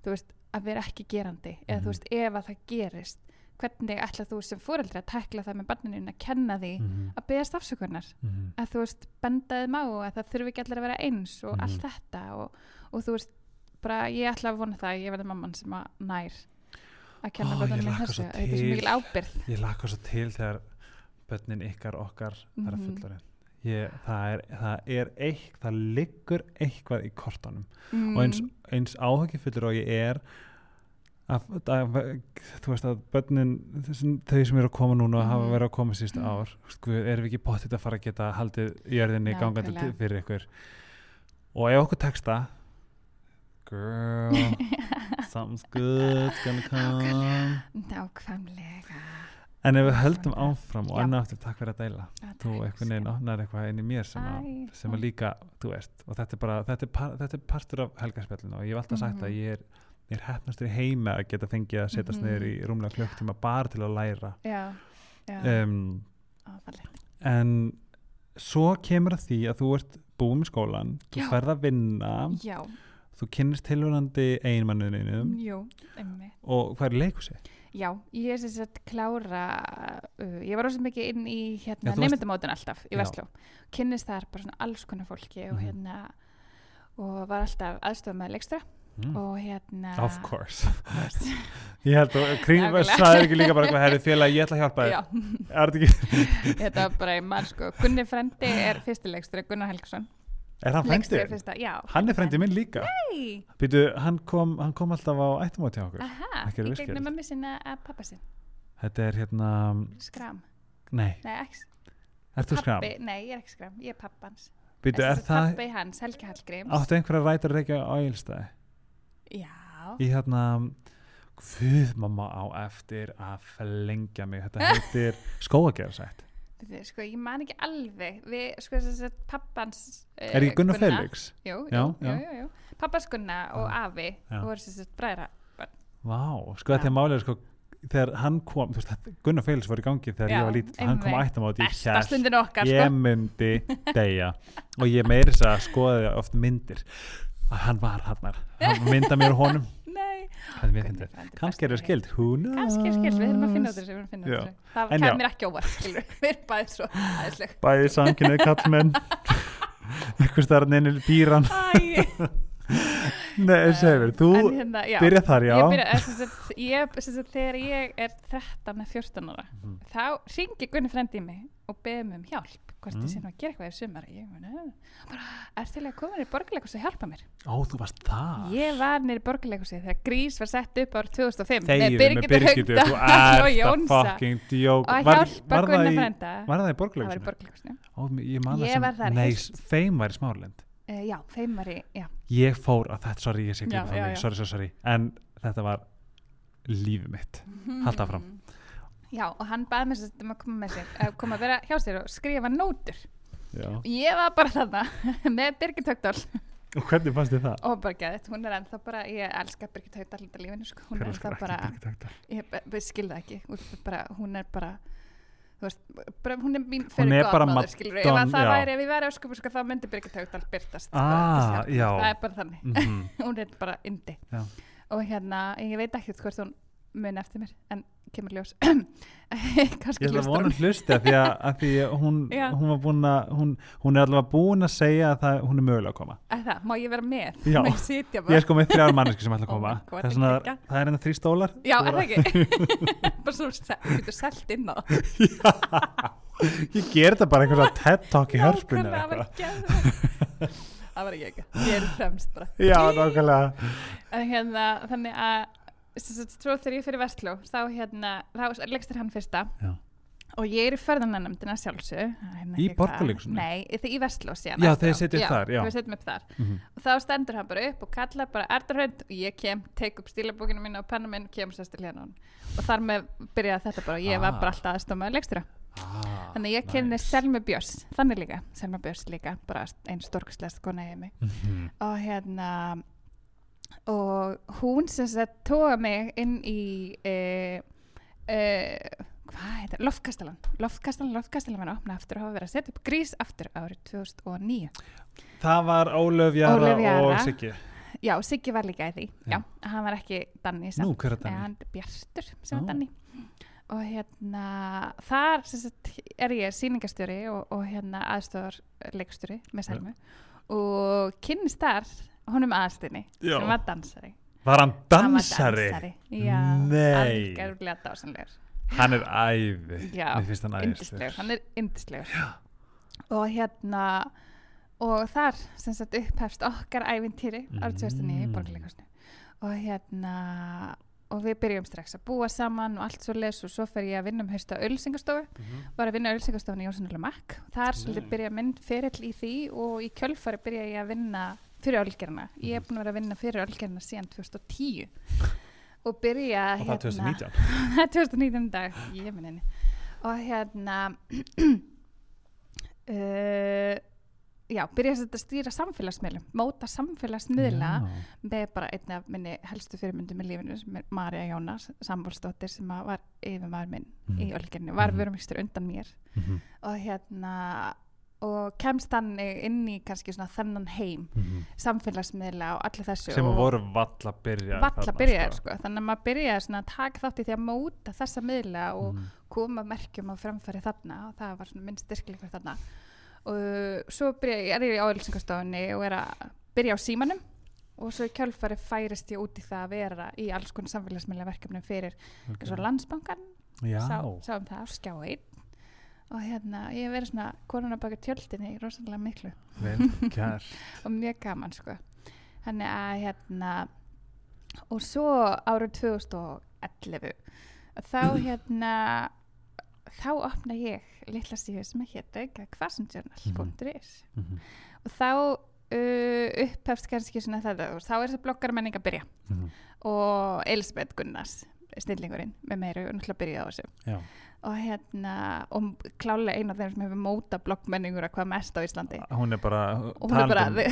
þú veist, að vera ekki gerandi eða Mhm. þú veist, ef að það gerist hvernig ætla þú sem fóreldri að tekla það með börnunum að kenna því Mhm. að beðast afsökunar Mhm. að þú veist, benda þeim á að það þurfi ekki allir að vera eins og Mhm. allt þetta og, og þú veist, bara ég ætla að vona það að ég verði mamman sem að nær að kenna oh, hlakka þessu, þetta er svo mikil ábyrð Ég laka svo til þegar börnin ykkar okkar það er að Mhm. fullorinn Ég, það, er, það er eitt, það liggur eitthvað í kortunum mm. og eins, eins áhugifullur og ég er að, að, þú veist að börnin þau sem eru að koma núna og hafa Mhm. verið að koma sísta Mhm. ár sko, erum við ekki bóttið að fara að geta haldið jörðinni gangandi Nákvæmlega. til- fyrir ykkur og ef okkur tekst það girl something's good's gonna come nákvæmlega en ef við höldum áfram og enn aftur takk fyrir að deila Já, þú veginn sko. opnar eitthvað inn í mér sem að, sem að líka, þú veist og þetta er bara, þetta er, par, þetta er partur af helgarspjallinu og ég hef alltaf sagt Mhm. að ég er er hefnastur í heima að geta fengið að setjast Mhm. niður í rúmlega klukktíma bara til að læra já, já, um, en svo kemur að því að þú ert búin með skólan, þú Já. ferð að vinna já, þú kynnist tilvunandi einmannuðinu og hvað er leikhúsi? Já, ég er sem sagt klára uh, ég var rosa mikið inn í hérna, nefndamótin alltaf í. Vestló kynnist þar bara svona alls konar fólki og Mhm. hérna og var alltaf aðstofa með leikstra Mm. og hérna Of course. Of course. Ég held að kring, sagði ekki líka bara hvað herri félag, ég ætla að hjálpa þér. Er þetta var bara í mann sko. Gunni frendi er fyrsti leikstra, Gunnar Helgason. Er hann já. Hann er frændi minn líka. Nei, Býtu, hann kom, hann kom alltaf á ættumóti hjá okkur. Aha, er virkir. gegnum mömmu sinna að pappa sinn Þetta er hérna, Skram, nei, nei, ekki ert þú skram? Nei, ég er ekki skram, ég er pappans Býtu, er það, Pappi hans, Helgi Hallgríms. Áttu einhverja rætur að reykja á Ílstæði? Já, Í hérna, hvað mamma á eftir að flengja mig, þetta heitir skóagerðsætt. Er, sko, ég man ekki alveg. Við, sko, þess að pappans uh, Er ekki Gunnar Felix? Jú, jú, jú, jú, jú. Pappans Gunnar og Já. afi voru þess að bræðra Vá, sko þetta er málið, sko, þegar hann kom, þú veist, Gunnar Felix var í gangi þegar Já, ég var lítið, hann kom ég besta hélt, stundin okkar ég myndi deyja. Og ég meiri þess að skoði oft myndir að hann var hann hann mynda mér og honum. Það er kannski eru besti skild, kannski er skilt, við erum að finna út þessu, það En já. kemur ekki óvart, við erum bæðið svo aðeinsleg bæði samkynnið kallmenn einhver starfinn inn í dýran. Nei, segir þú hérna, já. byrja þar, já. Ég byrja, eh, sem sagt, ég, sem sagt, þegar ég er 13 eða 14 ára Mhm. þá ringi Gunni frendi í mig og beði mig um hjálp hvort Mm. ég sé nú að gera eitthvað í sumar ég meni, bara, er til að koma nýri borgarleikus að hjálpa mér? Ó, þú varst það ég var nýri borgarleikusi þegar Grís var sett upp árið 2005 Þegiðu með Birgittu, þú ert að Jónsa. fucking djók og að hjálpa það í, frenda var það í það borgarleikusinu ég man það sem, nei, þeim var í smárlind uh, já, þeim var í, já. Ég fór að þetta, sorry, ég sé ekki mig, já. sorry, sorry, sorry. En þetta var lífið mitt. Haltu áfram. Já, og hann baði mér um að koma sér að koma að vera hjá sér og skrifa nótur já. ég var bara þarna með Birgit Haugdal og hvernig fannst þið það? og bara gæðið, hún er ennþá bara ég elska Birgit Haugdal hluta lífinu sko. hún Hver er ennþá bara ég be- be- skil það ekki bara, hún er bara þú veist, bara, hún er mín fyrir bara godmother, skilur ef það já. væri, ef ég væri öskup sko, þá myndi Birgit Haugdal byrtast sko, Ah, þessi- já. það er bara þannig Mhm. hún er bara indi Já. og hérna, ég veit ekki hvort hún mun eftir mér, en kemur ljós. Kannski Ég ætla að vona hlusti að því að, að því að hún, hún var búin að hún, hún er allavega búin að segja að það, hún er mögulega að koma. Er það, má ég vera með? Já. Ég er sko með þrjár manneski sem ætla að Oh koma. my God, það, er svona, geggjað. það er enn þrý stólar. Já, er það ekki? bara svo, se- þú getur selt inn á. Ég ger þetta bara einhvers að TED Talk í hörspunni það var geðveikt. Það var ekki ekki, ég er fremst bara. Já, nákvæmlega. Hérna, þannig að Svo þegar ég fyrir Vestló þá hérna, þá legstir hann fyrsta Já. og ég er í ferðanarnefndina sjálfsög hérna, Í ekki Borgarleikhúsinu? hvað- Nei, í- Vestló síðan Já, já. við setjum upp þar Mhm. og þá stendur hann bara upp og kallar bara erdarhund og ég kem, tek upp stílabókinu mín og penna minn, kem sérst til hérna og þar með byrjaði þetta bara og ég var Ah. bara alltaf aðstofmaður leikstjóra ah, þannig ég kynni nice. Selmi Björns þannig líka, Selma Björns líka bara einn stórkustlegast kona í mig Mhm. og hérna og hún sem sagt tóða mig inn í uh, uh, hvað heitir, Loftkastalan Loftkastalan, Loftkastalan var að opna aftur og hafa verið að setja upp grís aftur árið 2009 Það var Ólöf Jara, Ólöf Jara. og Siggi. Já, Siggi var líka í því. Já. Já, hann var ekki Danni Nú, hver er Danni? hann er Bjartur sem var Danni. Og hérna þar sagt, er ég sýningastjóri og, og hérna aðstofar leikstjóri með Selmu. Og kynnist þar honum aðstinni Já. sem var dansari. Var hann Hann var dansari? Já, Nei. algjörlega dásanlegur Hann er æði. Já, Mér finnst hann yndislegur, æðislegur hann er yndislegur. Og hérna og þar sem sagt upphefst okkar ævintýri árið 2009 í Mm. borgarleikasnu og hérna og við byrjum strax að búa saman og allt svo les og svo fer ég að vinna um hausta ölsingastofu Mhm. var að vinna ölsingastofunni í Jónsson Makk. Þar svolítið byrja minn ferill í því og í kjölfari byrja ég að vinna fyrir ölgerna ég er búin að vera að vinna fyrir ölgerna síðan 2010 og byrja Og það 2019 það er 2019 dag ég minn henni og hérna uh, já, byrja að stýra samfélagsmiðlum móta samfélagsmiðla Já. með bara einni af minni helstu fyrirmyndum í lífinu sem er Marja Jónas Sambólsdóttir sem var yfirmaður minn Mhm. í Ölgerni, var Mhm. vörumistur undan mér Mhm. og hérna og kemst þannig inn í kannski svona þennan heim Mhm. samfélagsmiðla og allir þessu Sem voru valla byrjar valla byrjaðir sko. þannig að maður byrjaði svona að taka þátt í því að móta þessa miðla og Mhm. koma merkjum á framfæri þarna og það var svona minn styrkleikur þarna og svo byrja, er ég á ölsingastofunni og er að byrja á símanum og svo í kjölfari færist ég út í það að vera í alls konar samfélagsmiðla verkefnum fyrir og landsbankan sá, sáum það á skjá einn og hérna ég hef verið svona konuna baka tjöldinni rosalega miklu og mjög gaman sko þannig að hérna og svo árið 2011 þá hérna þá opna ég litla síðu sem að hétta kvasundjournal.is Mhm. og þá uh, upphefst kannski svona þetta þá er þessi bloggarmenning að byrja Mhm. og Elisabeth Gunnars snillingurinn með meiru og náttúrulega byrjaði á þessu Já. Og hérna og klálega eina af þeim sem hefur móta bloggmenningur að hvað mest á Íslandi. Hún er bara hún er bara talandi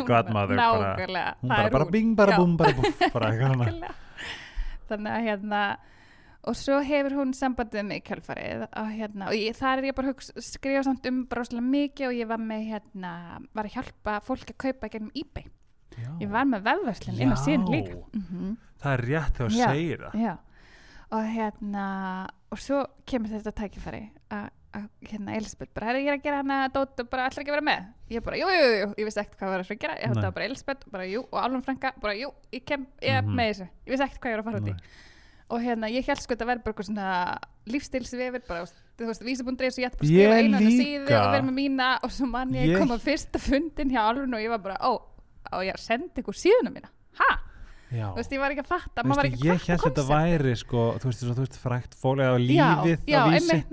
um godmother nákvæmlega, Hún það bara, er bara hún. bing, bara búm, bara búff bara þannig að hérna og svo hefur hún sambandið með kjölfarið og hérna, og ég, þar er ég bara hugsa, skrifa samt um bara rosalega mikið og ég var með hérna, var að hjálpa fólk að kaupa gennum eBay, Já. ég var með vefverslun inn á síðan líka. Mm Það er rétt þegar þú segir það. já, og hérna og svo kemur þetta tækifæri að hérna Elisabeth bara, herri ég er að gera hana dót og bara ætlar ekki að vera með? Ég bara, jú, jú, jú, ég vissi ekkert hvað var að gera. Ég var bara Elisabeth, bara jú, og Alvin Franka bara jú, ég kem, ég er Mhm. með þessu. Ég vissi ekkert hvað ég var að fara út í. Og hérna, ég held sko þetta verður bara eitthvað svona lífstilsvefur, bara, þú veist, vísabundri og ég ætti bara að Ég skrifa einu hana líka. síðu og vera með mína og svo mann ég, Ég- kom að fyrsta fundin hjá Alvin og ég var bara, ó, á ég að? Já. Þú veist, ég var ekki að fatta, var ekki ég að held þetta konceptið. væri sko, þú veist, svo, þú veist, frækt fólega á lífið já, á vísi. einmitt,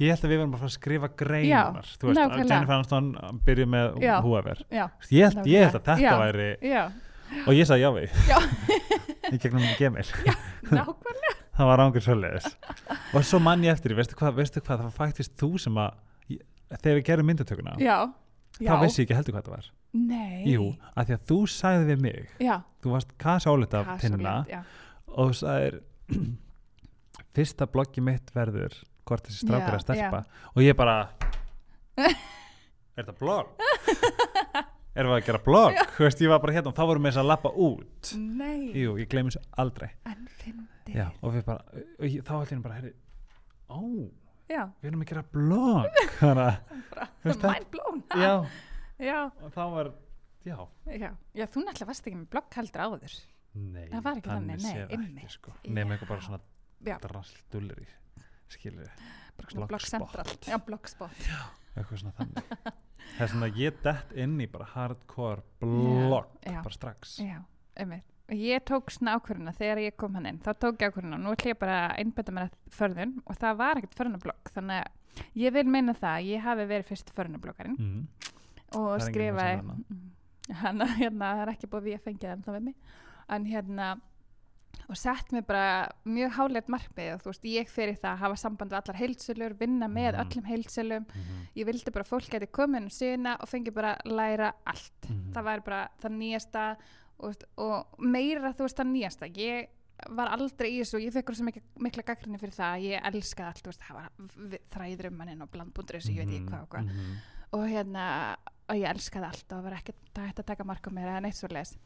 Ég held að við verðum bara að að skrifa greinar Þú veist, nákvæmlega. Jennifer Aniston byrjuð með já, ég held, ég held að þetta Já. væri já, og ég sagði já við. Í gegnum Gmail. Nákvæmlega. Það var ángur svoleiðis. Og svo mann ég eftir, veistu hvað, veistu hvað það var faktist þú sem að ég- þegar við gerum myndatökuna þá vissi ég ekki heldur hvað það var nei. Jú, að því að þú sagði við mig. Já, þú varst af pinnuna og þú sagðir fyrsta bloggi mitt verður hvort þessi er að stelpa. og ég bara er þetta blogg? erum við að gera blogg? Þú veist, ég var bara hérna og þá vorum við þess að lappa út. Nei, Jú, ég gleymi þessu aldrei. Já, og við bara, og ég, þá allir bara, herri ó, já, við erum að gera blogg. Þannig að, mind blown. Já, já, og þá var já, já, já, þú náttúrulega varst ekki með heldur áður. Nei Það var ekki þannig, nei, séð einmitt. sko. nema eitthvað bara svona já, drastullir í skilur bara svona blogg Blogspot. central já, bloggspot eitthvað svona þannig. Það er svona að ég dett inn í bara hardcore blogg já. bara strax. Já, einmitt. Og ég tók svona ákvörðuna þegar ég kom hann inn. Þá tók ég ákvörðuna, nú ætlum ég bara að einbæta mér að förðun og það var ekkert förðunablogg þannig að ég vil meina það að ég hafi verið fyrst förðunabloggarinn mm. Og Það skrifaði Mm. hann hérna, það er ekki búið við að fengja það við mig en hérna og sett mér bara mjög hálegt markmið og þú veist, ég fyrir það að hafa samband við allar heilsölur, vinna með Mhm. öllum heilsölum Mm ég vildi bara fólk geti komin um síðuna og fengi bara læra allt Mhm. það væri bara það nýjasta og, og meira þú veist það nýjasta ég var aldrei í þessu, ég fekk svo mikla, mikla gaggrinni fyrir það, ég elskaði allt þú veist, það var v- þræður um mannin og blandbúndur þessu, ég veit ekki hvað og hvað Mhm. og hérna, og ég elskaði allt og það var ekkert það hægt að taka marka mér eða neitt svo les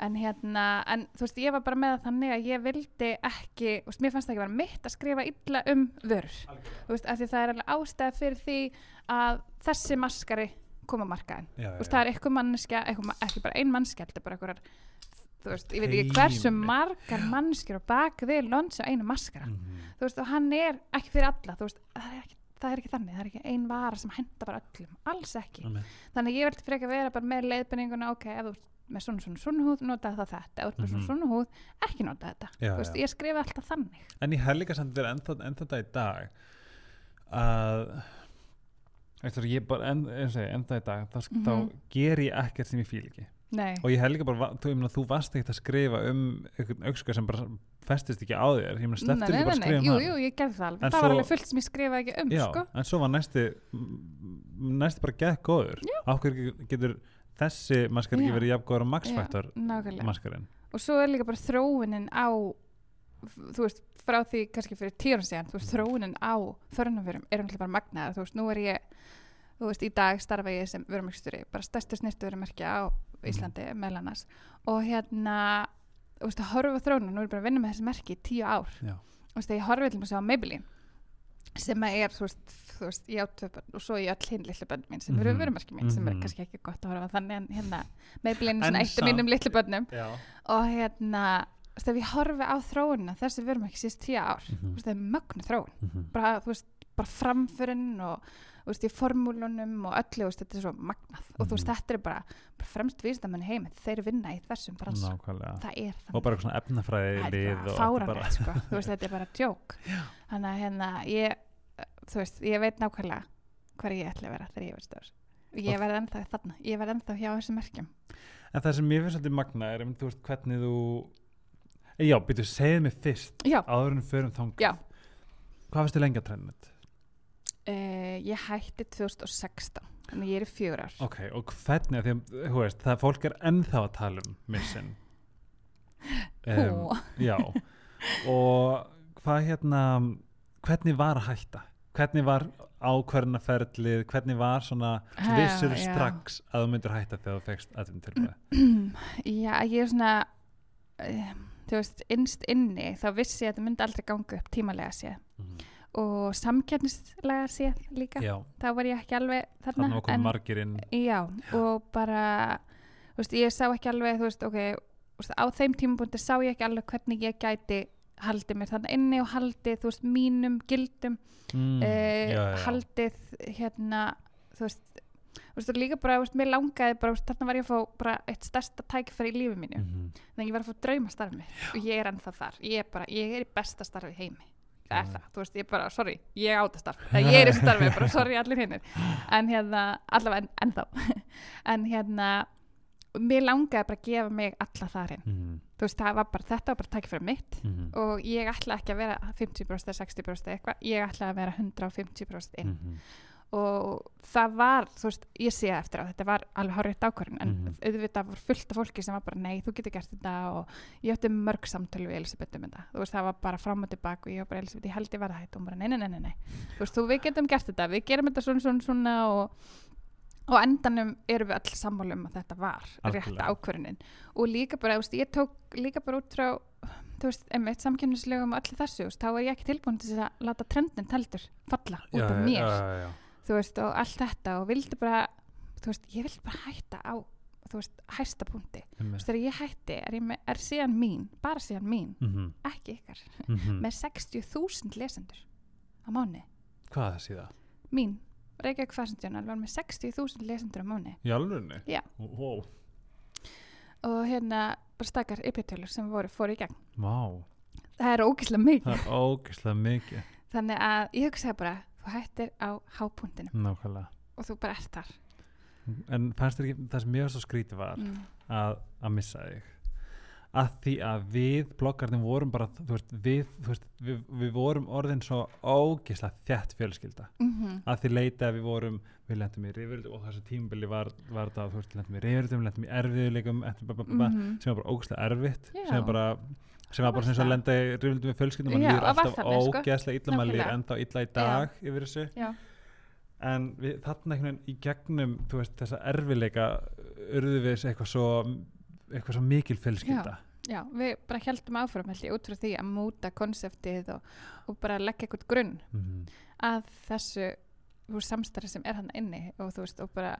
en hérna, en þú veist, ég var bara með þannig að ég vildi ekki þú veist, mér fannst það ekki vera mitt að skrifa illa um vörur, þú veist, af því það er alveg ástæða fyrir því að þessi maskari koma markaðin Já, þú veist, það er eitthvað manneskja, eitthvað, ma- ekki bara ein manneskja þetta er bara eitthvað þú veist, ég veit ekki hversu margar mannskjur á bak við lons á einu maskara. Mhm. þú veist, og hann er ekki fyrir alla þú veist, það er ekki, það er ekki þannig, það er ekki ein vara sem henda bara öllum, alls ekki Einmitt. þannig að ég vildi frekar vera bara með leiðbenninguna ok, ef þú ert með svona svona svona húð nota það þetta, ef þú ert með svona Mhm. svona húð ekki nota þetta, Já, veist, já. ég skrifa alltaf þannig En ég held líka samt verið ennþá, ennþá þetta í dag að eftir, ég bara enn, ég, ennþá í dag þá, Mhm. þá ger ég ekkert sem ég fíl ekki nei, og ég held líka bara, þú, ég meina, þú varst ekkert að skrifa um aukska sem bara festist ekki á þér. Ég meina, slepptir ekki bara að skrifa um jú, hann? jú, ég gerði það alveg. En það var svo- alveg fullt sem ég skrifaði ekki um Já, sko. en svo var næsti næsti bara gett góður. Á hverju getur þessi maskar ekki Já. verið jafn góður á Já, Factor nákvæmlega. maskarinn? Og svo er líka bara þróunin á þú veist, frá því kannski fyrir tíu ára síðan, þú veist, þróunin á förunumverum er umhverfið bara magnaðar, þú veist, nú er ég þú veist, í dag starfa ég sem vörumerkstjóri bara stærstu snirtu vörumerkja á Íslandi meðal annars. Og hérna, veist, að horfa á þróunin nú er ég bara að vinna með þessi merki í tíu ár Já. þú veist, þegar ég horfi til að Maybelline sem að er, þú veist, þú veist ég á börn og svo ég öll hinn litlu börn mín sem eru Mhm. vörumerki mín, sem er Mhm. kannski ekki gott að horfa á þannig en hérna, Maybelline er svona eitt af mínum litlu börnum Já. og hérna þú veist, ef ég horfi á þróunina þessi ekki síðast tíu ár Mhm. þú veist, það er mögnu þróun Mhm. bara, þú veist, bara framförin og veist, í formúlunum og öllu veist, þetta er svo magnað. Og þú veist, Mhm. þetta er bara, bara fremst vísindamenn heimi. Þeir vinna í þessum brans Nákvæmlega. Það er og þannig. bara eitthvað svona efnafræði það er lið bara og sko. þú veist, þetta er bara djók. Þannig að hérna, ég þú veist, ég veit nákvæmlega hver ég ætla að vera þegar ég verð stór. Ég Og- verð ennþá þarna, ég verð ennþá hjá þessum merkjum. En það sem ég finnst svolítið magna er um, þú veist, hvernig þú Eh, Já, byrju, segðu mig fyrst já, áður en förum þangað. Já. Hvað finnst þið lengi að trennið? uh, ég hætti 2016 þannig ég er fjögur ár Ok, og hvernig, því þú veist, það fólk er ennþá að tala um missin Hú. Já, og hvað hérna, hvernig var að hætta? Hvernig var ákverðinaferlið, hvernig var svona, vissur já. strax að þú myndir hætta þegar þú fegst aðeins tilbúið? Já, ég er svona um, þú veist, innst inni þá vissi ég að þetta myndi aldrei ganga upp tímalega séð og samkjarnislega séð líka. Já, þá var ég ekki alveg þarna þannig var komið margir inn. Já, og bara þú veist, ég sá ekki alveg þú veist, ok, þú veist, á þeim tímabundi sá ég ekki alveg hvernig ég gæti haldið mér þannig inni og haldið þú veist, mínum gildum mm, eh, já, haldið hérna þú veist, þú veist, líka bara þú veist, mér langaði bara, veist, þarna var ég að fá bara eitt stærsta tækifæri í lífi mínu. Mhm. þannig að ég var að fá draumastarfi og ég er ennþá þar, ég er bara, ég er í besta starfi heimi er það, þú veist, ég bara, sorry, ég á þetta starf ég er í starfi, bara sorry allir hinnir en hérna, allavega en, ennþá. En hérna mér langaði bara að gefa mig alla þar inn. Mhm, þú veist, það var bara, þetta var bara tækifæri mitt. Mhm, og ég ætla ekki að vera 50% eða 60% eitthvað, ég ætla að vera 150% inn. Mhm. Og það var, þú veist, ég sé eftir að þetta var alveg horrið ákvörðun en Mhm. auðvitað var fullt af fólki sem var bara nei, þú getur gert þetta og ég átti mörg samtölu við Elisabeth um þetta, þú veist, það var bara fram og tilbaka og ég var bara Elisabeth, ég held ég var það hætt og hún bara nei, nei, nei, nei, nei, þú veist, þú við getum gert þetta við gerum þetta svona, svona, svona og og endanum erum við öll sammála um að þetta var Algjörlega. ákvörðunin og líka bara, þú veist, ég tók líka bara út frá þú veist, einmitt samkynnislegum og öllu þessu, þú veist, þá var ég ekki tilbúin til þess að láta trendin heldur falla út af mér já, já, já. Þú veist, og allt þetta og vildi bara, þú veist, ég vildi bara hætta á, þú veist, hæsta punkti þú veist, þegar ég hætti, er, ég með, er síðan mín bara síðan mín, Mhm, ekki ykkar mhm. með 60.000 lesendur á mánu, Hvað er síðan? mín Reykjavík Journal var með 60.000 lesendur á mánu Í alvörunni? Já. Wow. og hérna bara stakar ypjartölur sem voru fóru í gegn Vá, það er ógislega mikið það er ógeðslega mikið. þannig að ég hugsaði bara, þú hættir á hápunktinu Nákvæmlega. og þú bara ert þar En fannst þér ekki, það sem var svo skrítið var mm. að, að missa þig. að því að við bloggarnir vorum bara þú veist, við, þú veist, við, við vorum orðin svo ógislega þjætt fjölskylda mhm, að því leita að við vorum við lendum í rifurðum og þessu tímbili var, var það, þú veist, lendum í rifurðum lendum í erfiðuleikum mhm. sem var bara ógislega erfitt Já. sem bara sem var bara sem var að lenda í rifurðum við Já, líður og var alltaf þannig, sko. ógeðslega illa maður líður ennþá illa í dag yfir þessu. Já, en við, þarna einhvern veginn í gegnum veist, þessa erfiðleika urðu við eitthvað svo eitthvað svo mikil fjölskylda. Já, við bara heldum áfram held ég út frá því að múta konseptið og, og bara leggja eitthvað grunn Mhm. að þessu samstarfi sem er hann inni og þú veist, og bara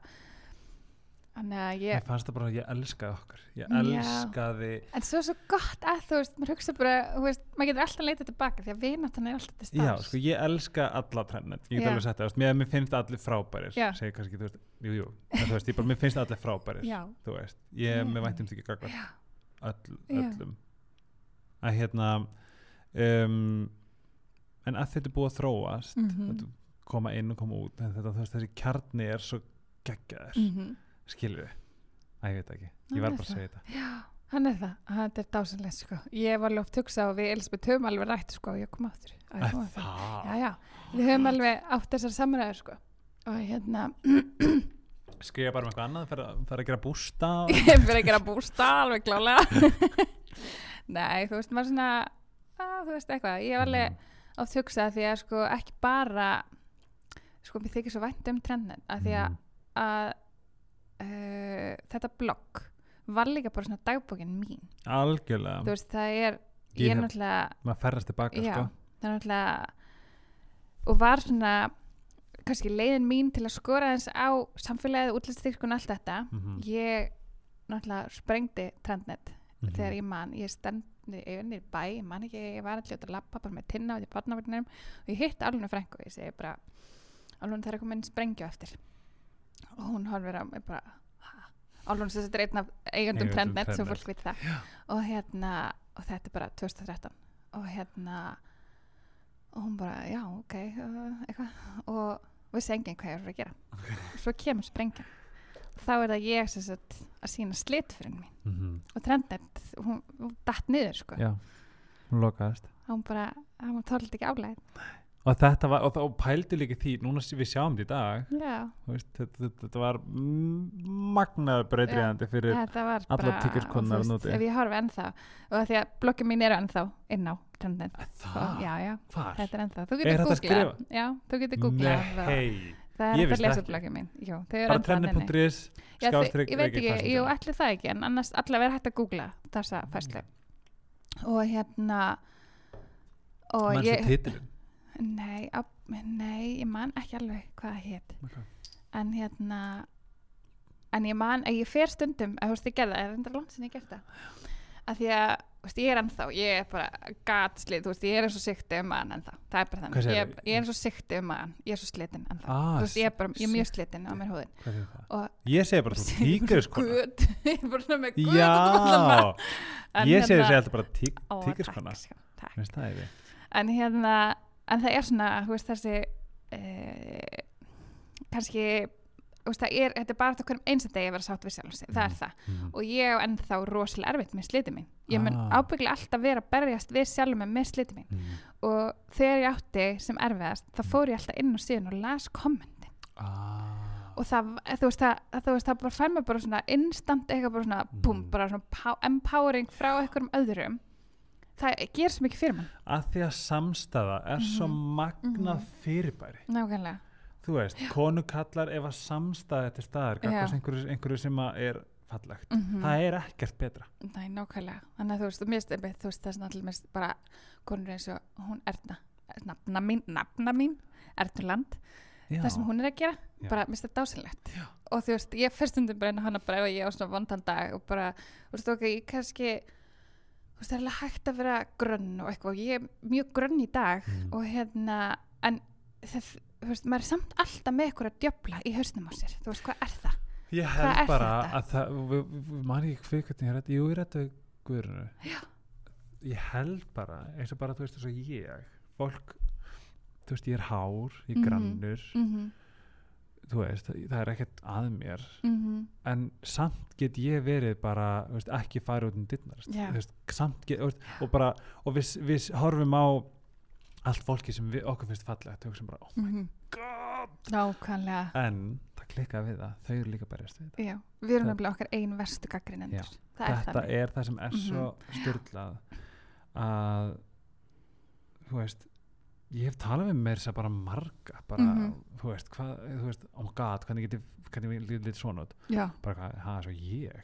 þannig að ég fannst það bara að ég elskaði okkur ég Já. elskaði en svo er svo gott að þú veist, maður hugsa bara veist, maður getur alltaf leitað tilbaka því að vináttan er alltaf til Já, stafs sko, ég elska alla trennet, ég get Já. alveg sagt það, mér, mér finnst allir frábærir, Já. segi kannski, þú veist, jú, jú, en þú veist, bara, mér finnst allir frábærir, já, þú veist, ég, mér Já. væntum ekki gagvað já, öll, Já. öllum, að hérna, um, en að þetta er búið að þróast, Mhm. þetta koma inn og koma út, þetta, þú veist, þessi kjarni er svo geggjaður, mhm skilur við, að ég veit ekki, Hann ég var er bara að segja þetta. Já, hann er það, þetta er dásanlega sko. Ég var alveg oft hugsa og við Elisabeth höfum alveg rætt sko, ég kom áttur Að Já, já, við höfum alveg átt þessar samræður sko. og hérna skrifa bara um eitthvað annað, fara, fara að gera bústa, fyrir að gera bústa alveg klálega. Nei, þú veist, maður svona að, þú veist eitthvað, ég hef alveg oft hugsað því að sko ekki bara sko mér þykir svo vænt um trendin að því að, Mhm. að uh, þetta blogg var líka bara svona dagbókin mín. Algjörlega, veist, það er Ég ég er náttúrulega maður ferðast tilbaka, Já, sko, er og var svona kannski leiðin mín til að skora eins á samfélagið, útliststyrkun, allt þetta. Mhm. ég náttúrulega sprengdi trendnet Mhm. þegar ég man, ég stend yfir niður í bæ, ég man ekki, ég var allir út að lappa bara með tinna og ég hitt Alvinu frængu og ég segi bara Alvinu það er komin sprengju eftir og hún horfir á mig bara Alvinu sem þetta er einn af eigandum trendnet, Trendnet. fólk veit það. Og hérna, og þetta er bara 2013 og hérna og hún bara, já, ok uh, og vissi enginn hvað ég var að gera. Og svo kemur sprengjan þá er það ég sem sagt að sína slitfyrin mín. Mhm. og trendnet, hún, hún datt niður sko, Já, hún lokaðist. Hún bara hún tóldi ekki álæð og þetta var, og, og pældi líka því núna sem við sjáum þetta í dag veist, þetta, þetta, þetta var magnaður breytriðandi fyrir þarna úti. ef ég horfi ennþá og því að bloggin mín eru ennþá inn á hvar? þetta er ennþá. Þú getur googlað, já, þú getur googlað. Það. Ég er bloggin mín. Eru bara skástrík ég veit ekki, jú, allir það ekki en annars allavega er hægt að googla þessa fæslu og hérna og ég nei, á, nei, ég man ekki alveg hvað það hét. Okay. en hérna en ég man ég fer stundum að þú veist ég gerði það, er enda langt sem ég gert það. Að því að þú veist, ég er ennþá, ég er bara gatslið, þú veist, ég er eins og sikti um maðan ennþá, það er bara þannig, ég, ég er eins og sikti um maðan ég er svo slitin ennþá, Ah, þú veist, ég er bara, ég er mjög sikt. slitin á mér og ég segi bara þú tíkur sko Guð, ég er bara svona með um allan já, mann. En ég segi hérna- þessi alltaf bara takk, skona sko, en hérna en það er svona, þú veist, þessi uh, kannski veist, er, þetta er bara eftir hverjum einstaklega degi að vera sátt við sjálf það er það Mhm. og ég á ennþá rosalega erfitt með sliti mín ég mun Ah. ábygglega alltaf vera að berjast við sjálf mig með sliti mín Mhm. og þegar ég átti sem erfiðast þá fór ég alltaf inn á síðan og las kommentin Ah. og það, þú veist, það, þú veist, það bara fær mér bara svona instant eitthvað bara svona, búm, Mhm. bara svona pow- empowering frá einhverjum öðrum það gerir svo mikið fyrir mann að því að samstæða er svo Mhm. magnað Mhm. fyrirbæri nákvæmlega þú veist, konu kallar ef að samstæða til staðar, Já. einhverju, einhverju sem að er fallegt, Mhm. það er ekkert betra Nei, nákvæmlega. Þannig að þú veist, finnst einmitt, þú veist, það er mest bara konur eins og hún Erna, nafna mín, nafna mín, Ernuland, Já. það sem hún er að gera, Já. bara, það dásilegt. Já. Og þú veist, ég fyrst undir bara á hana bara ef ég á svona vondan dag og bara, þú veist, ok, ég kannski, það er alveg hægt að vera grönn og eitthvað, og ég er mjög grönn í dag Mm. og hérna, en það, veist, maður er samt alltaf með eitthvað að djöfla í hausnum á sér, þú veist, hvað er það? Ég held er bara þetta? að það, man ekki hvað hvernig ég rætti, jú ég rætti við Guðrunu. Ég held bara, eins og bara þú veist þess að ég, fólk, þú veist ég er hár, ég er Mhm. grannur, Mm þú veist, það er ekkert að mér mhm, en samt get ég verið bara þú veist, ekki fara út um dittnar Já. samt get, veist, og bara og við, við horfum á allt fólki sem við, okkur finnst fallegt og hugsaum bara, oh mhm. god. Nákvæmlega. En það klikkaði við það, þau eru líka berjast við þetta já, við erum Það- nefnilega okkar ein verstu það er þetta þannig. er það sem er svo styrlað að þú veist ég hef talað við mér sem bara marga bara, Mhm. þú veist, hvað, þú veist oh god, hvernig get ég, hvernig get ég svona já, bara hvað, það er svo ég?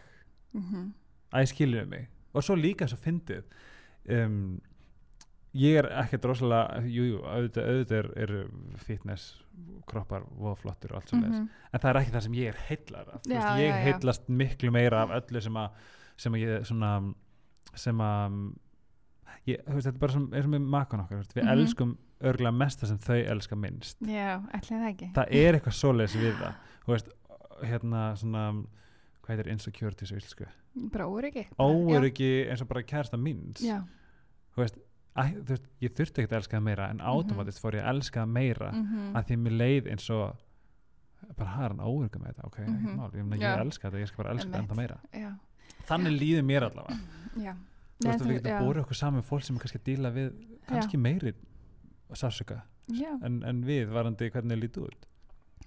Mhm, að ég skilur mig. Og svo líka svo fyndið um, ég er ekkert rosalega jú, jú, auðvitað, auðvitað er, er fitness kroppar voðflottur og allt svo mhm, en það er ekki það sem ég er heillar af. Þú Já, veist, ég já. heillast miklu meira af öllu sem að sem að ég svona sem að ég, þú veist, þetta er bara sem, eins og með makon okkar við Mhm. elskum örgulega mest það sem þau elska minnst. Já, ætli það ekki. Það er eitthvað svoleiðis við það. Þú veist, hérna svona hvað heitir insecurities á íslensku? Bara óryggi óöryggi eins og bara kærasta minns. Já, þú veist, að, þú veist, ég þurfti ekkert að elska það meira en automatist fór ég að elska það meira mhm, að því mér leið eins og bara það er hann óöryggi með þetta? Ok, mm Mhm. mál, ég, meina, Já. ég elska þetta, ég skal bara elska þetta Einmitt. ennþá meira. Já, þannig líður mér allavega. Já. Þú Nei, veist, við þú- getum já. búið okkur saman fólk sem er kannski að díla við kannski meiri sársöka en, en við varandi hvernig lítið út?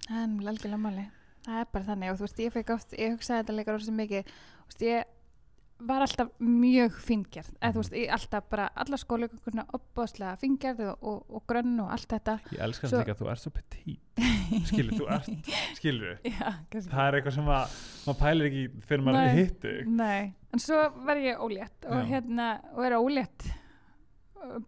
Það er nefnilega algjörlega máli það er bara þannig. Og þú veist, ég fekk oft ég hugsaði þetta leikar rosa mikið. Þú veist, ég var alltaf mjög fingjart eða þú veist, ég alltaf bara alla skólaugurna opbáslega fingjart og, og, og grönn og allt þetta. Ég elska Svo- það líka að þú ert svo petit skilur, þú ert, skilur. Já, það er eitthvað sem að maður pælir ekki fyrir maður hittu Nei, en svo var ég ólétt og Já. hérna, og er ólétt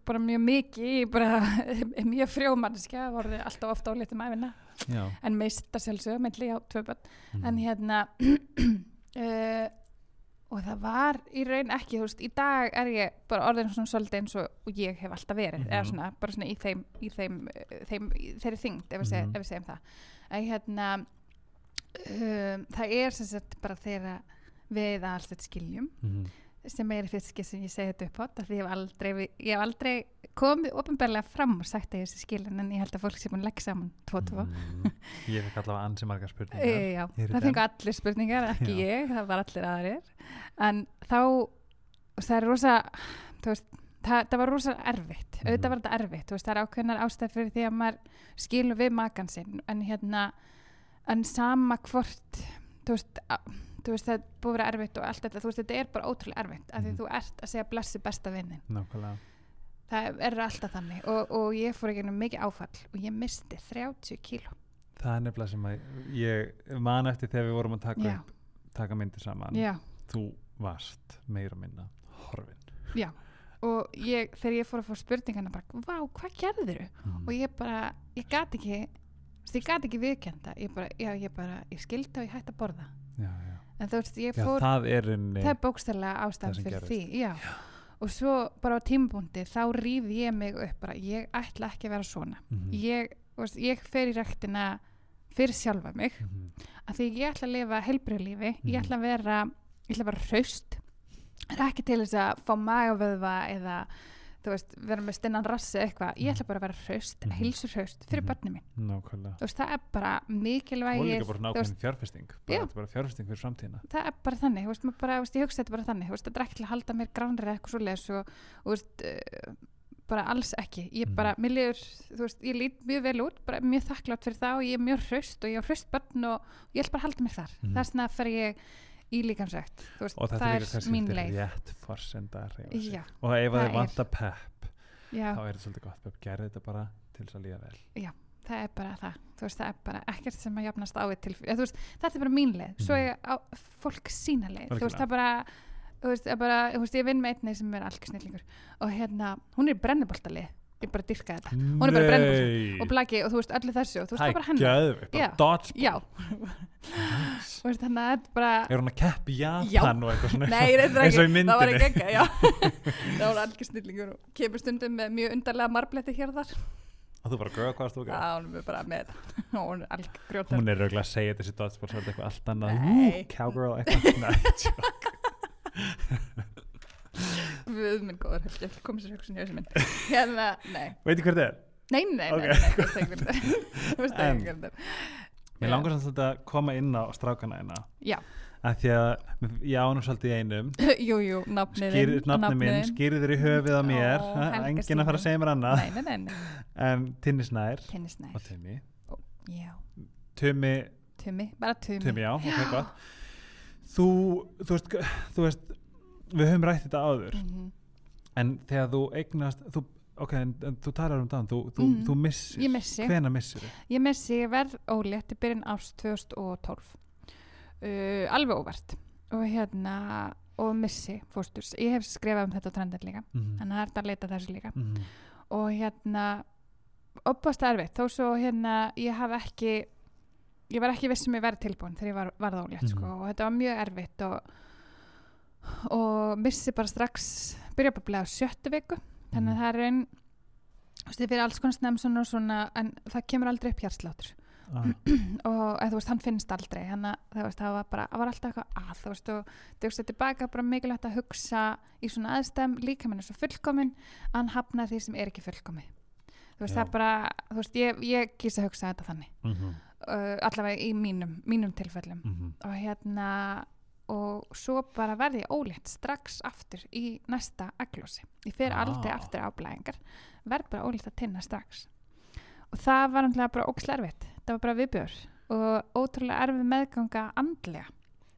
bara mjög mikið bara mjög frjómannskja voruði alltaf ofta ólétt um æfina já, en meista sjálfsög, melli á tvö börn Mhm. en hérna uh, og það var í raun ekki, þú veist, í dag er ég bara orðin svona svolítið eins og ég hef alltaf verið, eða Mhm. svona, bara svona í þeim í þeim, uh, þeim í þeirri þyngd, ef við, seg, Mhm. ef við segjum það að hérna um, það er sem sagt bara þeirra við alls þetta skiljum Mhm. Sem er fyrst sem ég segi þetta upp á því ég hef aldrei, ég hef aldrei komið ofinbarlega fram og sagt að ég sé skilin en ég held að fólk sé búin að leggja saman tvo tvo Mhm. ég fekk allavega ansi margar spurningar E, já, er það dem. fengu allir spurningar, ekki Já. ég, það var allir aðrir en þá það er rosa þú veist, það, það var rosa erfitt Mhm. auðvitað var þetta erfitt, veist, það er ákveðnar ástæð fyrir því að maður skilur við makan sinn en hérna en sama hvort þú veist, þú veist það er búið að vera erfitt og allt þetta, þú veist, þetta er bara ótrúlega erfitt af því Mhm. þú ert að segja blessi besta vinnin nákvæmlega. Það er alltaf þannig. Og, og ég fór ekki mikið áfall og ég misti 30 kíló. Það er nefnilega sem að ég man eftir þegar við vorum að taka, upp, taka myndir saman. Já, þú varst meira minna horfin. Já. Og ég, þegar ég fór að fá spurningana bara, vá, hvað gerður Mhm. og ég bara, ég gat ekki ég gat ekki viðkenda ég bara, ég bara, ég skildi og ég hætti að borða. Já, já. En þú veist, ég já, fór það er inni það er bókstæðlega Það ástæðan fyrir gerðist. því já. og svo bara á tímabúndi þá rýð ég mig upp bara, ég ætla ekki að vera svona Mhm. ég, þú veist, ég fer í ræktina fyrir sjálfa mig Mhm. af því ég ætla að lifa heilbriðlífi ég Mhm. ætla að vera, ég ætla að vera hraust er ekki til þess að fá magavöðva eða þú veist, vera með stinnan rassi eitthvað, ég ætla bara að vera hraust Mhm. heilsur hraust fyrir Mhm. börnum mín nákvæmlega þú veist, það er bara og mikilvægið líka bara nákvæmlega fjárfesting Já. bara, bara fjárfesting fyrir framtíðina það er bara þannig, þú veist, bara, veist, ég hugsa þetta bara þannig þú veist, þetta er ekki til að halda mér gránri eða eitthvað svoleiðis og, og þú veist, uh, bara alls ekki, ég Mhm. bara, mér liður þú veist, ég lít mjög vel út, bara mjög þakklátt fyrir það og ég er mjög hraust og ég er hraust börn og ég ætla bara að halda mér þar, Mhm. það svona að fer ég í líkansrækt, og það er mín leið. rétt forsenda að hreyfa sig. Já, og ef það er. vantar pepp já, þá er þetta svolítið gott pepp, gerði þetta bara til þess að líða vel. Það er bara það. Veist, það er bara ekkert sem að jafnast á þetta er bara mín leið. Svo Mhm. er á, fólk sína leið. Þú veist, það er bara þú veist, bara, ég vinn með einni sem er algjörsnillingur og hérna, hún er í brennuboltalið ég bara dyrka þetta. Hún er bara brennbollsins. og blaki og þú veist, öllu þessu og þú veist, það er bara hennar. geðveikt, Já. bara dodgeball þú veist, þannig að þetta er bara er hún að keppi Japan og eitthvað svona? Nei, reyndar og ekki, það var ekki ekki, Það var algjör snillingur og kemur stundum með mjög undarlega marbletti hér og þar. Og þú bara, girl, hvað þú gera? hún er bara með þetta. Og hún er algjör grjótar hún er auðvitað að segja þessi dodgeball svo er eitthvað allt annað. Cowgirl eitthvað. Við minn góður helgi, ekki komið sér högsun í össu minn. Hérna, nei. Veitir hvert er? Nei, nei, nei, nei, það veist ekki hvert er. Það veist ekki hvert er. Mér langar svolítið að koma inn á strákana einna Já. Að Því að ég ánum svolítið í einum. Jú, jú, nafnið Nafnið minn, skýrið þér í höfið á mér. Engin að fara að segja mér annað. Nei, nei, nei Tinnisnær Tinnisnær Og Tumi. Já. Tumi. Tumi, bara Tumi. Tumi, já, ok, gott. Þú, þú veist, við höfum rætt þetta áður. Mhm. en þegar þú eignast þú, ok, en, en þú talar um það þú, þú, Mhm. þú missir, missi. Hvena missir Ég missi ég verð ólétt í byrjun árs 2012 uh, alveg óvart. Og hérna og missi fósturs. Ég hef skrifað um þetta á trendin líka mm þannig að það er þetta að leita þessu líka. -hmm. og hérna opast erfitt. Þó svo hérna ég haf ekki ég var ekki viss um ég verið tilbúin þegar ég var, varð ólétt sko, Mhm. og þetta var mjög erfitt og, og missi bara strax byrja bara að blega á sjöttu viku. Þannig að það er einn ég fyrir alls konar snemsun og svona en það kemur aldrei upp hjartslátur ah, og þú veist, hann finnst aldrei. Þannig að það var bara, það var alltaf eitthvað að þú veist, og þú veist, tilbaka bara mikilvægt að hugsa í svona aðstæðum. Líka minn er svo fullkomin, hann hafnar því sem er ekki fullkomi þú veist, Já. það er bara þú veist, ég, ég kýsa að hugsa þetta þannig. Mm -hmm. uh, allavega í mínum, mínum tilfellum. Mm og hérna og svo bara verði ég ólétt strax aftur í næsta aglósi ég fer Ah. aldrei aftur á blæðingar verð bara ólétt að tinna strax. Og það var náttúrulega bara ókslega erfitt. Það var bara viðbjör og ótrúlega erfið meðganga andlega.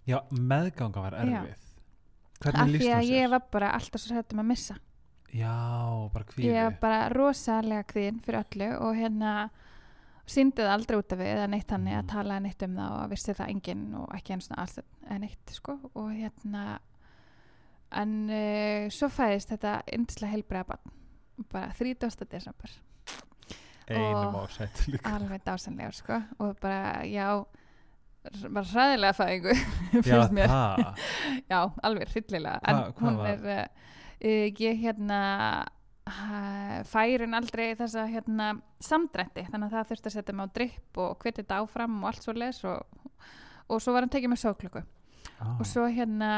Já, meðganga var Já. erfið. Hvernig af líst því hún að ég sér? var bara alltaf svo hættum að missa. Já, bara kvíði. Ég var bara rosalega kvíðin fyrir öllu og hérna síndi það aldrei út af við eða neitt að Mm. tala neitt um það og vissi það enginn og ekki eins og alls neitt sko. Og hérna en uh, svo fæðist þetta yndislega heilbreiða barn bara 30. desember. Einum ásætt líka. alveg dásanlegur sko. Og bara já bara hræðilega fæðingu já, það. Já, alveg hryllilega. Hva- en hvað hún er uh, ég hérna uh, færin aldrei þessa hérna samdrætti. Þannig að það þurfti að setja mig á dripp og hviti þetta áfram og allt svo les og, og svo var hann tekið með sóklöku ah. og svo hérna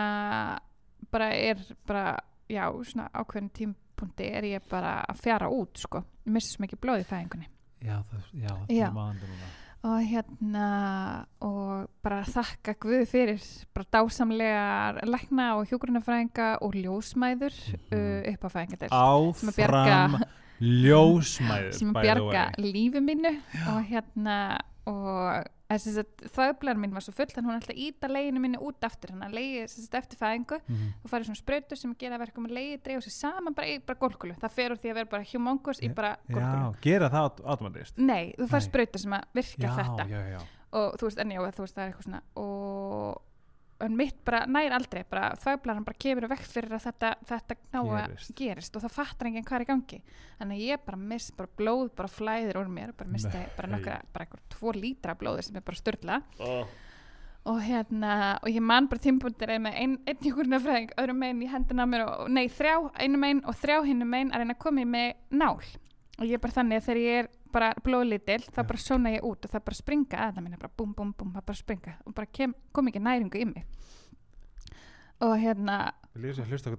bara er bara já, svona ákveðin tímpunkti er ég bara að fjara út sko, missum ekki blóð í fæðingunni. Já, það, já, það Já. er maður núna og hérna og bara þakka Guð fyrir bara dásamlegar lækna og hjúgrunafræðinga og ljósmæður Mhm. uh, upp á fæðingadel áfram ljósmæður sem að bjarga lífi mínu. Og hérna og þaðblæðar mín var svo full þannig hún er alltaf íta leginu mínu út aftur. Þannig að legi eftir fæðingu Mhm. og farið svona sprautur sem gera verkum að legi dreif sig saman bara í bara gólkulu það fer úr því að vera bara humongous í bara gólkulu já, gera það automatist. Nei, þú fær Nei. sprautur sem að virka já, þetta. já, já. Og þú veist, en já, þú veist, það er eitthvað svona og en mitt bara nær aldrei bara þvægblaran bara kemur vekk fyrir að þetta, þetta ná að Gerist. gerist og það fattar enginn hvað er í gangi þannig að ég bara miss, bara blóð bara flæðir úr mér, bara misti bara Nei. nokkra, bara eitthvað tvo lítra af blóði sem er bara störla oh. og hérna, og ég man bara tímpúndir með ein, einn hjúkurnafræðing, öðrum megin í hendina á mér og, nei, þrjá, einu megin og þrjá hinnum megin að reyna að koma í með nál og ég er bara þannig að þegar ég er bara blóðlítil, þá bara sóna ég út og það bara springa að það minna, bara búm, búm, búm, það bara springa og bara kem, kom ekki næringu í mig. Og hérna lýsum að hlusta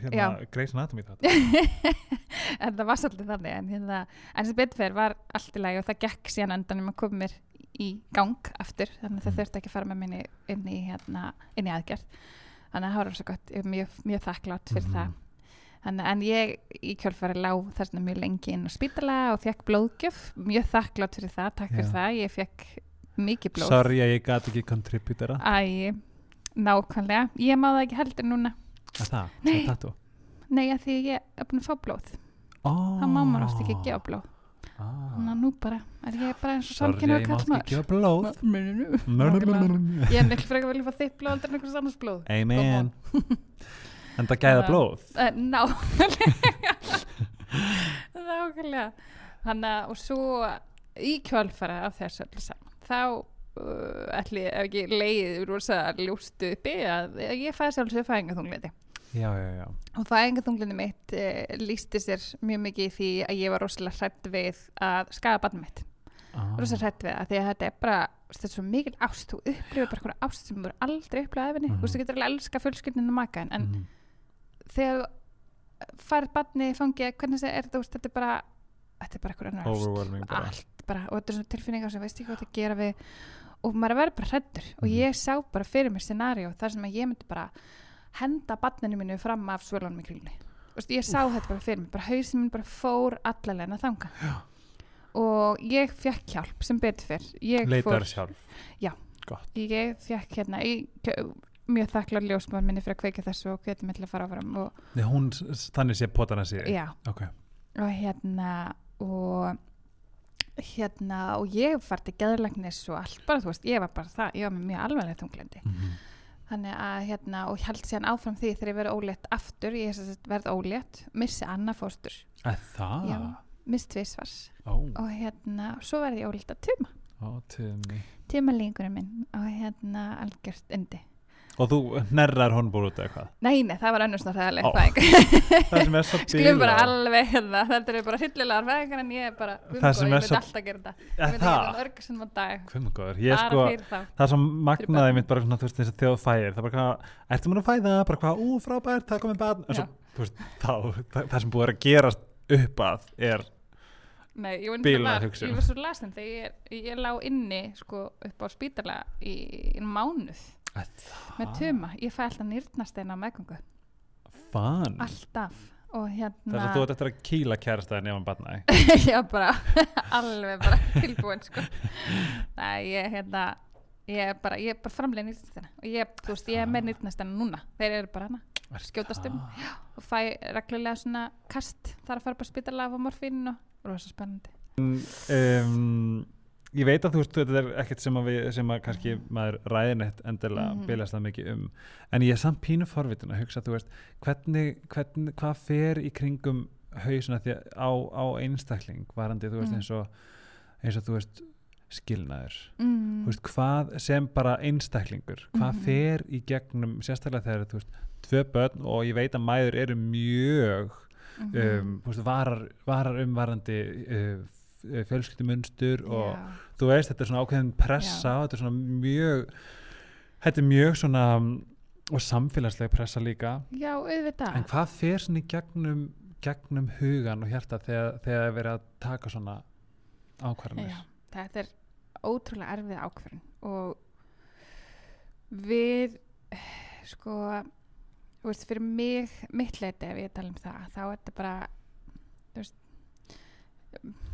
hérna Grey's Anatomy þetta en það var svolítið þannig en, hérna, sem betur fyrir var allt í lagi og það gekk síðan endanum að koma mér í gang aftur þannig að það Mm. þurfti ekki að fara með minni inn í, hérna, inn í aðgerð. Þannig að það var svo gott, ég mjög, mjög þakklátt fyrir Mhm. það þannig, en ég í kjölfari lá þarna mjög lengi inn á spítala og fekk blóðgjöf. Mjög þakklátt fyrir það, takk fyrir Já. það. Ég fekk mikið blóð. Sorry að ég gæti ekki contributera. Æ, nákvæmlega, ég má það ekki heldur núna. Er það? Það tattu? nei, að því ég er búin að fá blóð. Oh. það má maður oft ekki gefa blóð. Ah. Þannig að nú bara er ég bara eins og samkynna að og ég má ekki gefa blóð. Ég er miklu frekar vilja fá þitt blóð en einhvers annars blóð. Amen En það gæða að- blóð ná. Nákvæmlega. Þannig að og svo í kjölfara af þessu öllu saman þá uh, ætli ef ekki leiðið rosa ljóstu uppi að ég fæði sjálfsög fæðingaþungleiti Já, já, já og fæðingaþungleiti mitt uh, lísti sér mjög mikið því að ég var rosalega hrætt við að skaga barnið mitt ah. rosa hrætt við það því að þetta er bara þetta er svo mikil ást, þú upplifir bara ást sem þú aldrei upplifað af henni, Mhm. þú veist, þú getur alveg elska fjölskyldinu og maka en Mhm. Þegar farið barni í fangi, hvernig er, veist, þetta er bara þetta er bara eitthvað annar allt bara og þetta er svona tilfinningar sem veist ekki hvað það gera við og maður verður bara hrættur og Mhm. ég sá bara fyrir mér scenaríu þar sem að ég myndi bara henda barninu mínu fram af svölunum í kringlunni. Vist, ég sá þetta bara fyrir mér, bara hausinn minn bara fór allalegna þanga Já. og ég fekk hjálp sem betur fyrr. Ég leitar fór, sjálf Já. gott. Ég fekk hérna ég, mjög þakklar ljósmann minni fyrir að kveika þessu og til að fara áfram og Nei, hún, þannig sé potana sér já, ok, og hérna og hérna og ég var til geðlæknis og allt bara þú veist, ég var bara það, ég var með mjög alveglega þunglindi Mhm. þannig að hérna og held síðan áfram því þegar ég verið ólétt aftur, ég sem sagt verð ólétt missi annað fóstur, að það? Já. miss tvisvars ó, og hérna, svo verði ég ólétt að tuma ó, tumi tumalingurinn minn og hérna algjört indi og þú hnerrar honból út eða hvað? Nei, nei, það var önnur svona ræðileg fæðing. Sem er Skulum bara alveg hérna, þetta er bara hryllilegar fæðingar en ég er bara, um sem ég myndi alltaf gera þetta. Ég myndi gera þetta örgur sem á dag. Hvað maður góður ég sko, það er svo magnaði mitt bara svona, þú veist, þess að þjóð fæir það er bara hvað, ertu mér að fæða, bara hvað, ú, frábært það komið barn, en svo, þú veist, þá það, sem búið að gerast upp að er, Nei, ég, var, ég var svo lasin þegar ég, ég lá inni sko, upp á spítala í, í mánuð með tuma, ég fæ alltaf nýrnasteina á meðgöngu, fann alltaf. Og þess hérna að þú ert eftir að kýla kærastæðin ef hann barnaði já bara, alveg bara tilbúin sko. Nei, ég hérna ég er bara, bara framlega nýrnasteina. Og ég, þú veist, ég er með nýrnasteina núna. Þeir eru bara hana skjótast um og fæ reglulega svona kast. Þar að fara bara spítala af á morfín og rosa spennandi. Um, ég veit að þú veist þetta er ekkert sem að, við, sem að kannski maður ræðin eitt endilega Mhm. bilast það mikið um en ég er samt pínu forvitin að hugsa þú veist, hvernig, hvernig, hvað fer í kringum hausuna því á, á einstakling varandi þú veist Mm. eins og eins og þú veist skilnaður mm. þú veist, hvað sem bara einstaklingur hvað Mhm. fer í gegnum sérstaklega þegar þú veist tvö börn og ég veit að mæður eru mjög Mhm. um, þú veist, varar, varar um varandi uh, fjölskyldumunstur og Já. þú veist, þetta er svona ákveðin pressa þetta er svona mjög þetta er mjög svona og samfélagslega pressa líka Já, auðvitað. en hvað fer svona í gegnum gegnum hugan og hjarta þegar, þegar er verið að taka svona ákvarðanir Já, þetta er ótrúlega erfið ákvörðin og við sko þú veist, fyrir mig, mitt leiti ef ég tala um það, þá er þetta bara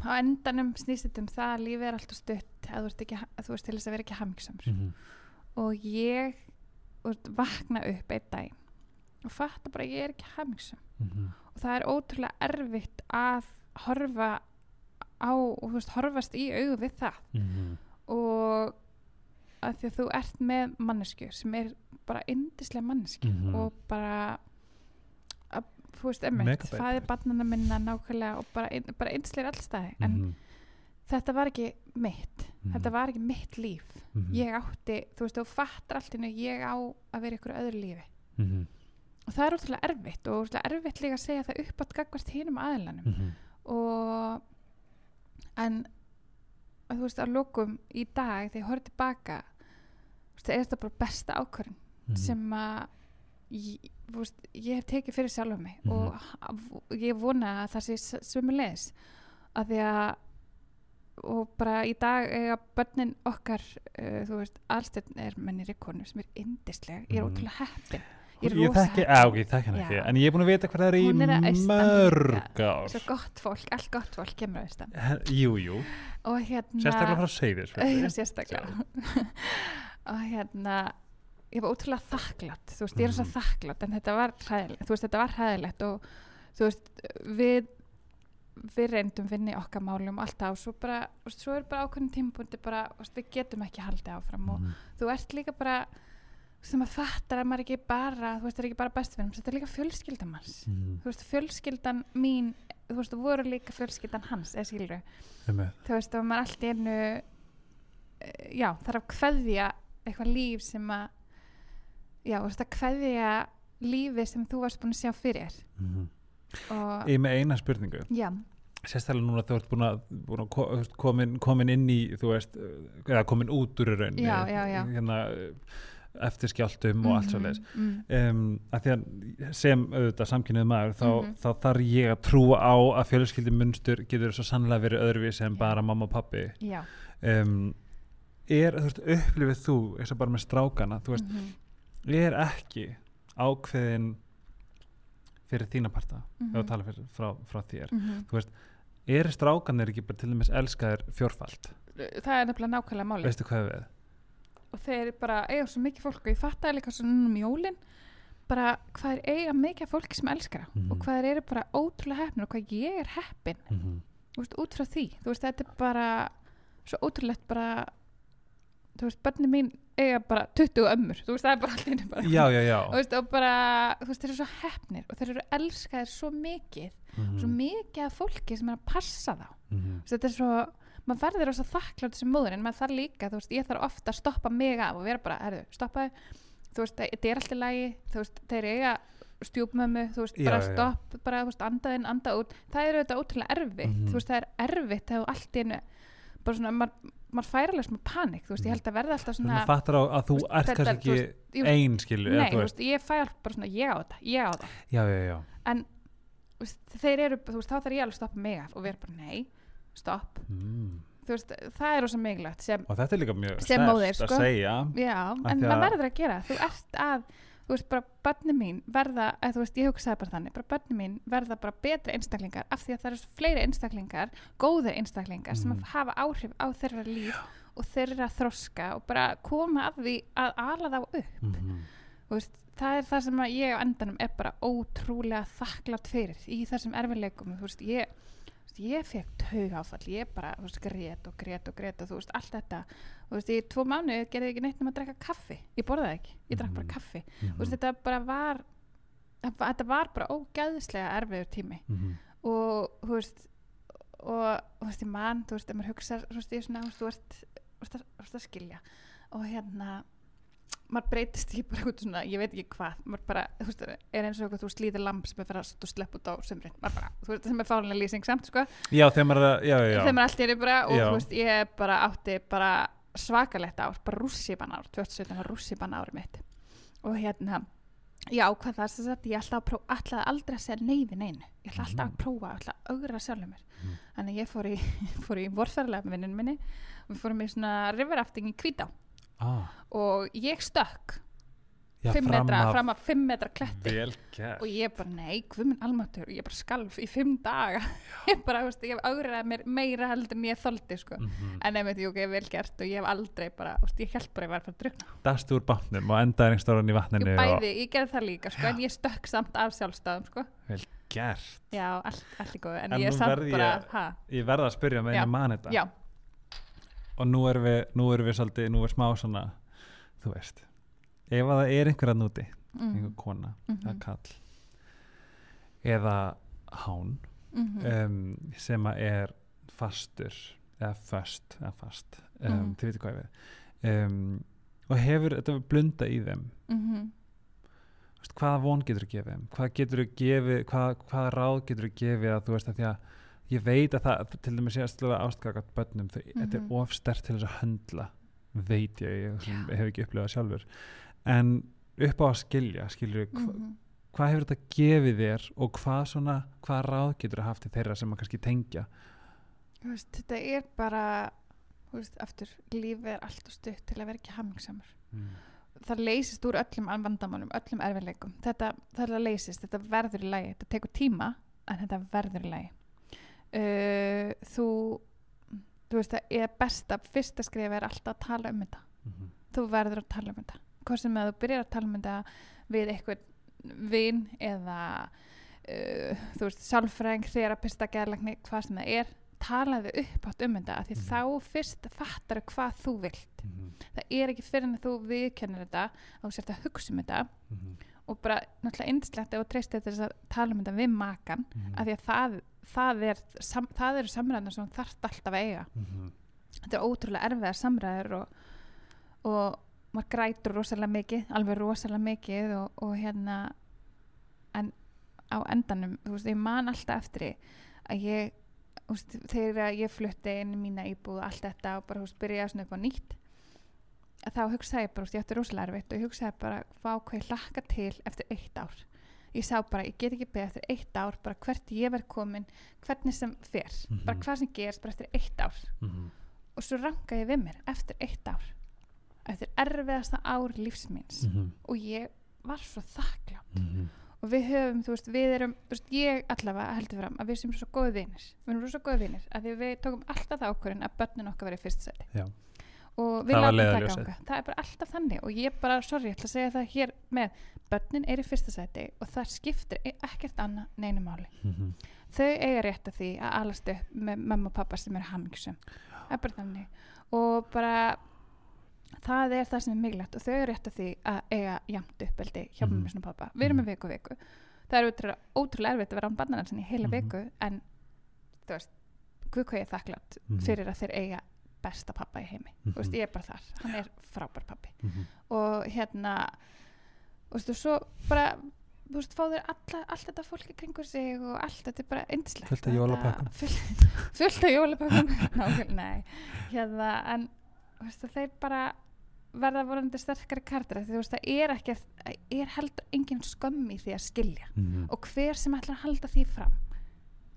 á endanum snýst þetta um það að lífið er alltaf stutt að þú ekki, að þú veist til þess að vera ekki hamingsamur mm -hmm. og ég vakna upp einn dag og fatta bara að ég er ekki hamingsam og það er ótrúlega erfitt að horfa á og þú veist, horfast í augu við það. Og að því að þú ert með mannesku sem er bara yndislega manneski Mhm. og bara þú veist, Megabæti. fæði barnana minna nákvæmlega og bara, ein- bara yndislega allstæði en Mhm. þetta var ekki mitt þetta var ekki mitt líf Mhm. ég átti, þú veist, þú fattar allt innu ég á að vera ykkur öðru lífi Mhm. og það er ótrúlega erfitt og ótrúlega erfitt líka að segja það upp átt gagvart hinum aðlanum Mhm. og en þú veist að lokum í dag þegar ég horfði tilbaka þú veist, er þetta bara besta ákvörðin Mhm. sem að ég, veist, ég hef tekið fyrir sjálf mig Mhm. og ha- ég vona að það sé svömmulegis að því að og bara í dag eiga börnin okkar uh, þú veist, allstöðn er mennir konu sem er yndisleg, ég er Mhm. ótrúlega heppin. Ég Ég þekki, á, ég þekki hann ekki Já. en ég er búin að vita hvað það er í er mörg ár. Svo gott fólk, allt gott fólk kemur á He- Jú, jú, og hérna sérstaklega frá Seyðis sérstaklega. Og hérna ég var ótrúlega þakklátt þú veist, ég er svo Mhm. þakklátt en þetta var hræðilegt, þú veist, þetta var hræðilegt og þú veist, við við reyndum vinni okkar málum og allt það og svo bara, þú veist, svo er bara ákveðin tímapunkti bara, veist, við getum ekki haldið áfram og Mhm. þú ert líka bara sem að fattar að maður ekki bara þú veist, það er ekki bara bestvinnum, þetta er líka fjölskyldamanns Mhm. þú veist, fjölskyldan mín þú veist, þú voru líka fjölskyldan hans eða Einmitt. þú veist, og maður allt í einu eh, já, þarf að kveðja eitthvað líf sem að já, þú veist, að kveðja lífi sem þú varst búin að sjá fyrir. Mhm. og Ég með eina spurningu. Já, sérstaklega núna þú ert búin að, búin að komin, komin inn í þú veist, eða komin út úr í rauninni Já, já, já. hérna eftir skjáltum og allt svo leis mm, um, að því að sem auðvitað samkynniðu maður þá, Mhm. þá þarf ég að trúa á að fjölskyldimunstur getur svo sannlega verið öðruvísi en bara mamma og pappi já. Um, er, þú veist, upplifið þú eins og bara með strákana, þú veist, mhm, er ekki ákveðin fyrir þína parta, ef mhm, þú tala fyrir, frá, frá þér. Mhm. er strákanir ekki bara til dæmis elskaðir fjórfald, það er nefnilega nákvæmlega máli veistu hvað við? Og þeir bara eiga svo mikið fólk og ég fatt að líka svo núna um jólin. Bara hvað er eiga mikið fólki sem elskar það Mhm. og hvað þeir eru bara ótrúlega heppnir og hvað ég er heppin. Mm -hmm. þú veist, út frá því, þú veist, þetta er bara svo ótrúlegt bara þú veist, börni mín eiga bara 20 ömmur, þú veist, það er bara allir bara, já, já, já. Veist, og bara þú veist, þeir eru svo heppnir og þeir eru elskaðir svo mikið, Mhm. svo mikið af fólki sem er að passa þá. Mhm. Þú veist, þetta er svo, maður verður rosa þakklátt sem móður en maður þarf líka, þú veist, ég þarf ofta að stoppa mig af og vera bara, herðu, stoppaði þú veist, þetta er alltaf lægi þú veist, þeir eiga stjúpmömmu þú veist, bara stopp, bara, þú veist, anda inn, anda út. Það er auðvitað ótrúlega erfitt, Mhm. þú veist, það er erfitt þegar þú allt í bara svona, maður, maður fær alveg smá panik, þú veist, ég held að verða alltaf Þú svona, fattar á að þú ert kannski þú ekki veist, ein skilu nei, eða, þú veist, ég fæ alltaf bara svona, ég á þetta, ég á þetta. Já, já, já. En þú veist, þeir eru, þú veist, þá þarf ég alveg að stoppa mig af og vera bara, nei, stopp. Mm. þú veist, það er mikilvægt sem og þetta er líka mjög sterkt móðir, sko. að segja Já, en maður að- verður að gera þú ert að, þú veist bara börni mín verða, að þú veist, ég hugsaði bara þannig bara börni mín verða bara betri einstaklingar af því að það eru fleiri einstaklingar góðir einstaklingar sem Mhm. að hafa áhrif á þeirra líf og þeirra þroska og bara koma að því að ala þá upp. Mm Þú veist, það er það sem ég á endanum er bara ótrúlega þakklátt fyrir í þessum erfileikum þú veist, ég, ég fekk taugáfall ég bara, veist, grét og grét og grét og þú veist, allt þetta þú veist, í tvo mánu gerði ég ekki neitt nema að drekka kaffi ég borðaði ekki, ég drakk bara Mhm. kaffi -hmm. þú veist, þetta bara var þetta var bara ógæðislega erfiður tími -hmm. og þú veist og þú veist, ég man, þú veist, ef maður hugsa þú veist, ég er svona, þú veist, þú ert, þú ert að skilja og hérna maður breytist í bara út svona, ég veit ekki hvað maður bara, þú veist, er eins og eitthvað þú slítir lamp sem er fyrir að sleppa út á sömrin maður bara, þú veist, sem er fálinlega lýsing samt, sko já, þegar maður að- já, já, já. þegar maður allt er bara, og Já. þú veist, ég bara átti bara svakalegt ár, bara rússipan ár 2017 var rússipan árið mitt og hérna Já, hvað það er sem sagt, ég ætla að prófa, ætlaði aldrei að segja nei við neinu. Ég ætla alltaf að Mhm. prófa, ætla að augra sjálfur mér. Mhm. Þannig að ég fór í, fór í og ah, og ég stökk já, fimm fram metra, fram af fimm metra kletti. Vel gert. Og ég bara, nei, hvað minn almatur og ég bara skalf í fimm daga. Ég bara, veist, ég hef augraði mér meira heldur en ég þoldi, sko. Mhm. en einmitt, jú, ég hef vel gert. Og ég hef aldrei bara, veist, ég held bara að ég var að fara að drukna dastu úr bátnum og endaði einhverstaðan í ég vatninu bæði, ég gerði það líka, sko, en ég stökk samt af sjálfstæðum, sko. Og gert. Já, allt, allt í góðu, en, En ég er samt ég- bara, ha, ég verða að spyrja með Já. einu mann þetta. Já, og nú erum við, nú erum við svolítið, nú er smá svona þú veist. Ef að það er einhver að núti, mm, einhver kona Mhm. eða kall eða hán mm um, sem að er fastur eða föst, eða fast um, þið veitir hvað ég við um, og hefur þetta blunda í þeim? Þú veist, hvaða von getur þú gefið þeim? Hvað getur þú gefið, hvað, hvaða ráð getur þú gefið að þú veist að því að ég veit að það, til dæmis ég að slúða ástgagart bönnum, þau, þetta er Mhm. of stert til þess að höndla, veit ég ég sem hef ekki upplifað sjálfur. En upp á að skilja skilur hva, mhm. hvað hefur þetta gefið þér og hvað svona, hvaða ráð getur þú haft til þeirra sem að kannski tengja? Veist, þetta er bara veist, aftur, lífið er allt og stutt til að vera ekki hammingsamur það leysist úr öllum vandamálum öllum erfiðleikum, þetta, þetta leysist þetta verður í lagi, þetta tekur tíma en þetta verður í lagi uh, þú þú veist, það er besta fyrsta skrifa er alltaf að tala um þetta Mhm. þú verður að tala um þetta hvort sem að þú byrjar að tala um þetta við eitthvað vin eða uh, þú veist, sálfræðing, þerapista, gerlagni hvað sem það er, talaðu upp átt um þetta því Mhm. þá fyrst fattar hvað þú vilt Mhm. það er ekki fyrir en þú viðkennir þetta að þú sért að hugsa um þetta Mhm. og bara náttúrulega þú treystir til þess að tala um þetta við makan Mhm. af því að það, það, er, sam, eru samræðina sem þú þarft alltaf að eiga Mhm. þetta er ótrúlega erfiðar samræður og, og maður grætur rosalega mikið, alveg rosalega mikið og, og hérna en á endanum þú veist, ég man alltaf eftir að ég þú veist, þegar ég flutti inn í mína íbúð allt þetta og bara þú veist, byrja svona upp á nýtt að þá hugsaði ég bara, þú veist, ég átti rosalega erfitt og ég hugsaði bara hvað hvað ég hlakka til eftir eitt ár ég sá bara, ég get ekki beðið eftir eitt ár bara hvert ég verð komin, hvernig sem fer Mhm. bara hvað sem gerist bara eftir eitt ár Mhm. og svo ranka ég við mér eftir eitt ár eftir erfiðasta ár lífsmins Mhm. og ég var svo þakklátt Mhm. og við höfum, þú veist, við erum þú veist, ég allavega heldur fram að við sem svo góði vinir við erum svo góði vinir að við tókum alltaf það ákvörðin að börnin okkar verið fyrst seti Já. Og við látum það ganga. Það er bara alltaf þannig. Og ég bara, sorry, ég ætla að segja það hér með. Börnin er í fyrsta seti og það skiptir e- ekkert annað neinu máli. Mhm. þau eiga rétt að því að alast upp með mamma og pappa sem eru hamngjusum það er bara þannig. Og bara það er það sem er mikilvægt. Og þau eru rétt að því að eiga jæmt uppeldi hjá Mhm. mamma sinni og pappa við erum með viku og viku. Það er ótrúlega, ótrúlega erfitt að vera án barnana sinni í heila Mhm. viku en þú veist, hvað hvað ég er þakklátt Mhm. fyrir að þeir eiga besta pappa í heimi þú veist, Mhm. ég er bara þar, hann er frábær pappi Mhm. og hérna og svo bara veist, fá alla, allt þetta fólki kringur sig og allt þetta er bara yndislegt Fullt af jólapökkum. fullt, af jólapökkum hérna, en veist, þeir bara verða vorandi sterkari kardir því þú veist, það er ekki er heldur engin skömm í því að skilja Mhm. og hver sem ætlar að halda því fram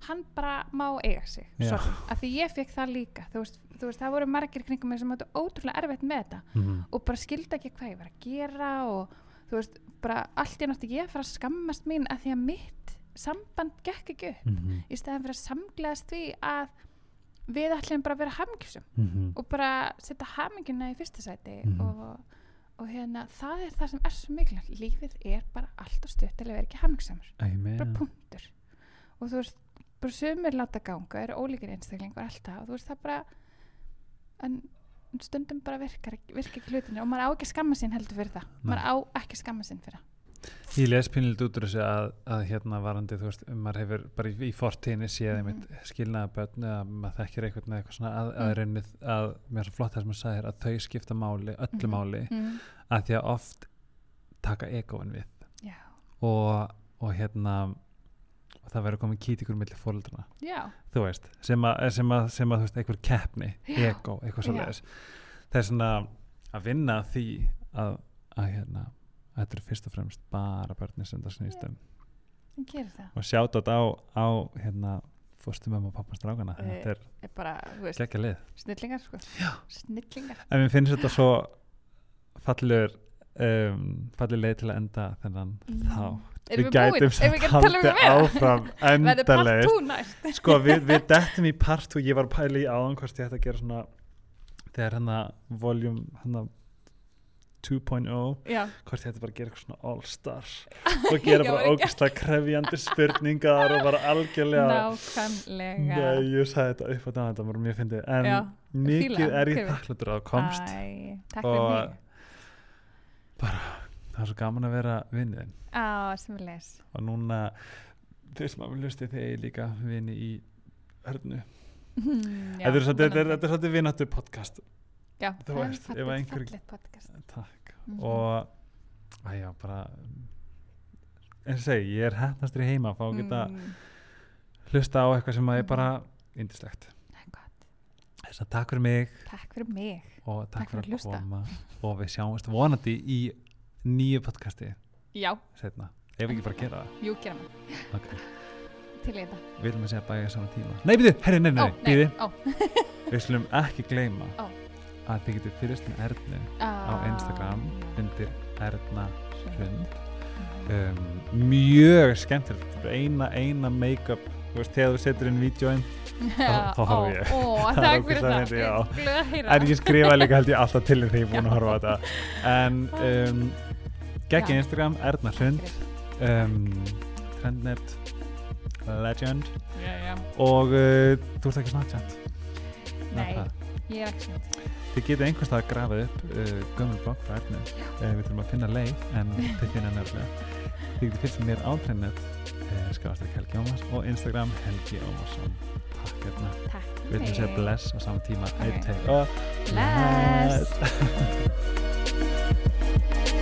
hann bara má eiga sig sorry, af því ég fekk það líka þú veist, þú veist, það voru margir kringum sem áttu ótrúlega erfitt með þetta Mhm. og bara skildi ekki hvað ég var að gera og þú veist, bara allt í nátti ég að fara að skammast mín að því að mitt samband gekk ekki upp Mhm. í stæðan fyrir að samgleðast því að við ætlum bara að vera hamngjusum Mhm. og bara setja hamingjuna í fyrsta sæti Mhm. og, og hérna það er það sem er svo mikilvægt lífið er bara alltaf stutt til að vera ekki hamingsamur Amen. bara punktur og þú veist, bara sömur láta ganga eru ólíkir einstaklingur alltaf þú veist það bara en stundum bara virkar, ekki hlutinu og maður á ekki að skamma sín heldur fyrir það Nei. maður á ekki að skamma sín fyrir það Ég les pinnilega út úr þessu að, að hérna varandi, þú veist, maður hefur bara í, í fortíðinni séð Mhm. einmitt skilnaða börn eða maður þekkir eitthvað með eitthvað svona að, að, Mm. raunnið, að mér er svo flott það sem maður sagðir að þau skipta máli, öllu Mhm. máli mm. að því að oft taka egoin við og, og hérna og það verður komið kýtikur millir fóreldrana já, þú veist, sem að, sem að, sem að þú veist, einhver keppni, ego, eitthvað svo Já. leiðis það er svona að vinna því að, að hérna þetta er fyrst og fremst bara börni sem það snýst um. Og sjátt á, á hérna fórstu mömmu og pappa strákana Eh, þetta er er bara, þú veist, snillingar sko. snillingar. En mér finnst þetta svo fallegur um, falleg leið til að enda þennan Mm. þá Erum við gætum samt meira? áfram endalegist 2 næst? Sko við, við dettum í part og ég var að pæla í áðan hvort ég ætti að gera svona þegar hérna voljum hérna 2.0 já, hvort ég ætti bara að gera eitthvað svona all star og gera bara ekki. ógæslega krefjandi spurningar og bara algjörlega nákvæmlega. Nei, ég sagði þetta upp dag, þetta var mjög fyndið. En Já, mikið fíla, er ég þakkláttur að komst. Æ, takk Og- mig það er svo gaman að vera vinniðin á, sem við les. Og núna fyrst maður lusti þegar ég líka vinni í hörnu. Hmm, já, þetta er svolítið- vinnáttu podcast. Já, það er fallegt podcast. Takk. Mhm. og æjá bara eins og segi, ég er hefnastur í heima að fá að geta Mm, hlusta á eitthvað sem að er bara indislegt. Þess að takk fyrir mig. Takk fyrir mig. Og takk, Takk fyrir að fyrir að koma. Og við sjáumst vonandi í nýju podcasti já, setna, ef ekki bara gera jú, gera maður það. Okay. til í þetta. Við viljum að segja bæja saman tíma. Nei, býðu, herri, nei, nei, ó, við slum ekki gleyma Ó. að þið getur fyrst með Ernu á Instagram undir Erna Hrund. Um, mjög skemmtilegt. Eina, eina make-up veist, þegar þú setur inn vídjóin þá- þá horfi ég. ó, Það er ógeðslega það. fyndið, já. en ég skrifa líka held ég alltaf til þegar ég er búin að horfa á þetta. En um, Já. Instagram Erna Hrund um, Trendnet Legend. Já, já. og uh, þú ert ekki Snapchat? Nei, ég er ekki svona Þið getið einhvers það að grafa upp uh, gömul blogg frá Ernu. Uh, við þurfum að finna leið en þið finna nefnilega Þið getið fyrst mér á Trendnet skafast ekki Helgi Ómars og Instagram Helgi Ómarsson. Takk Erna takk Við viljum segja bless á saman tíma. Ok. Einn, tveir og Bless.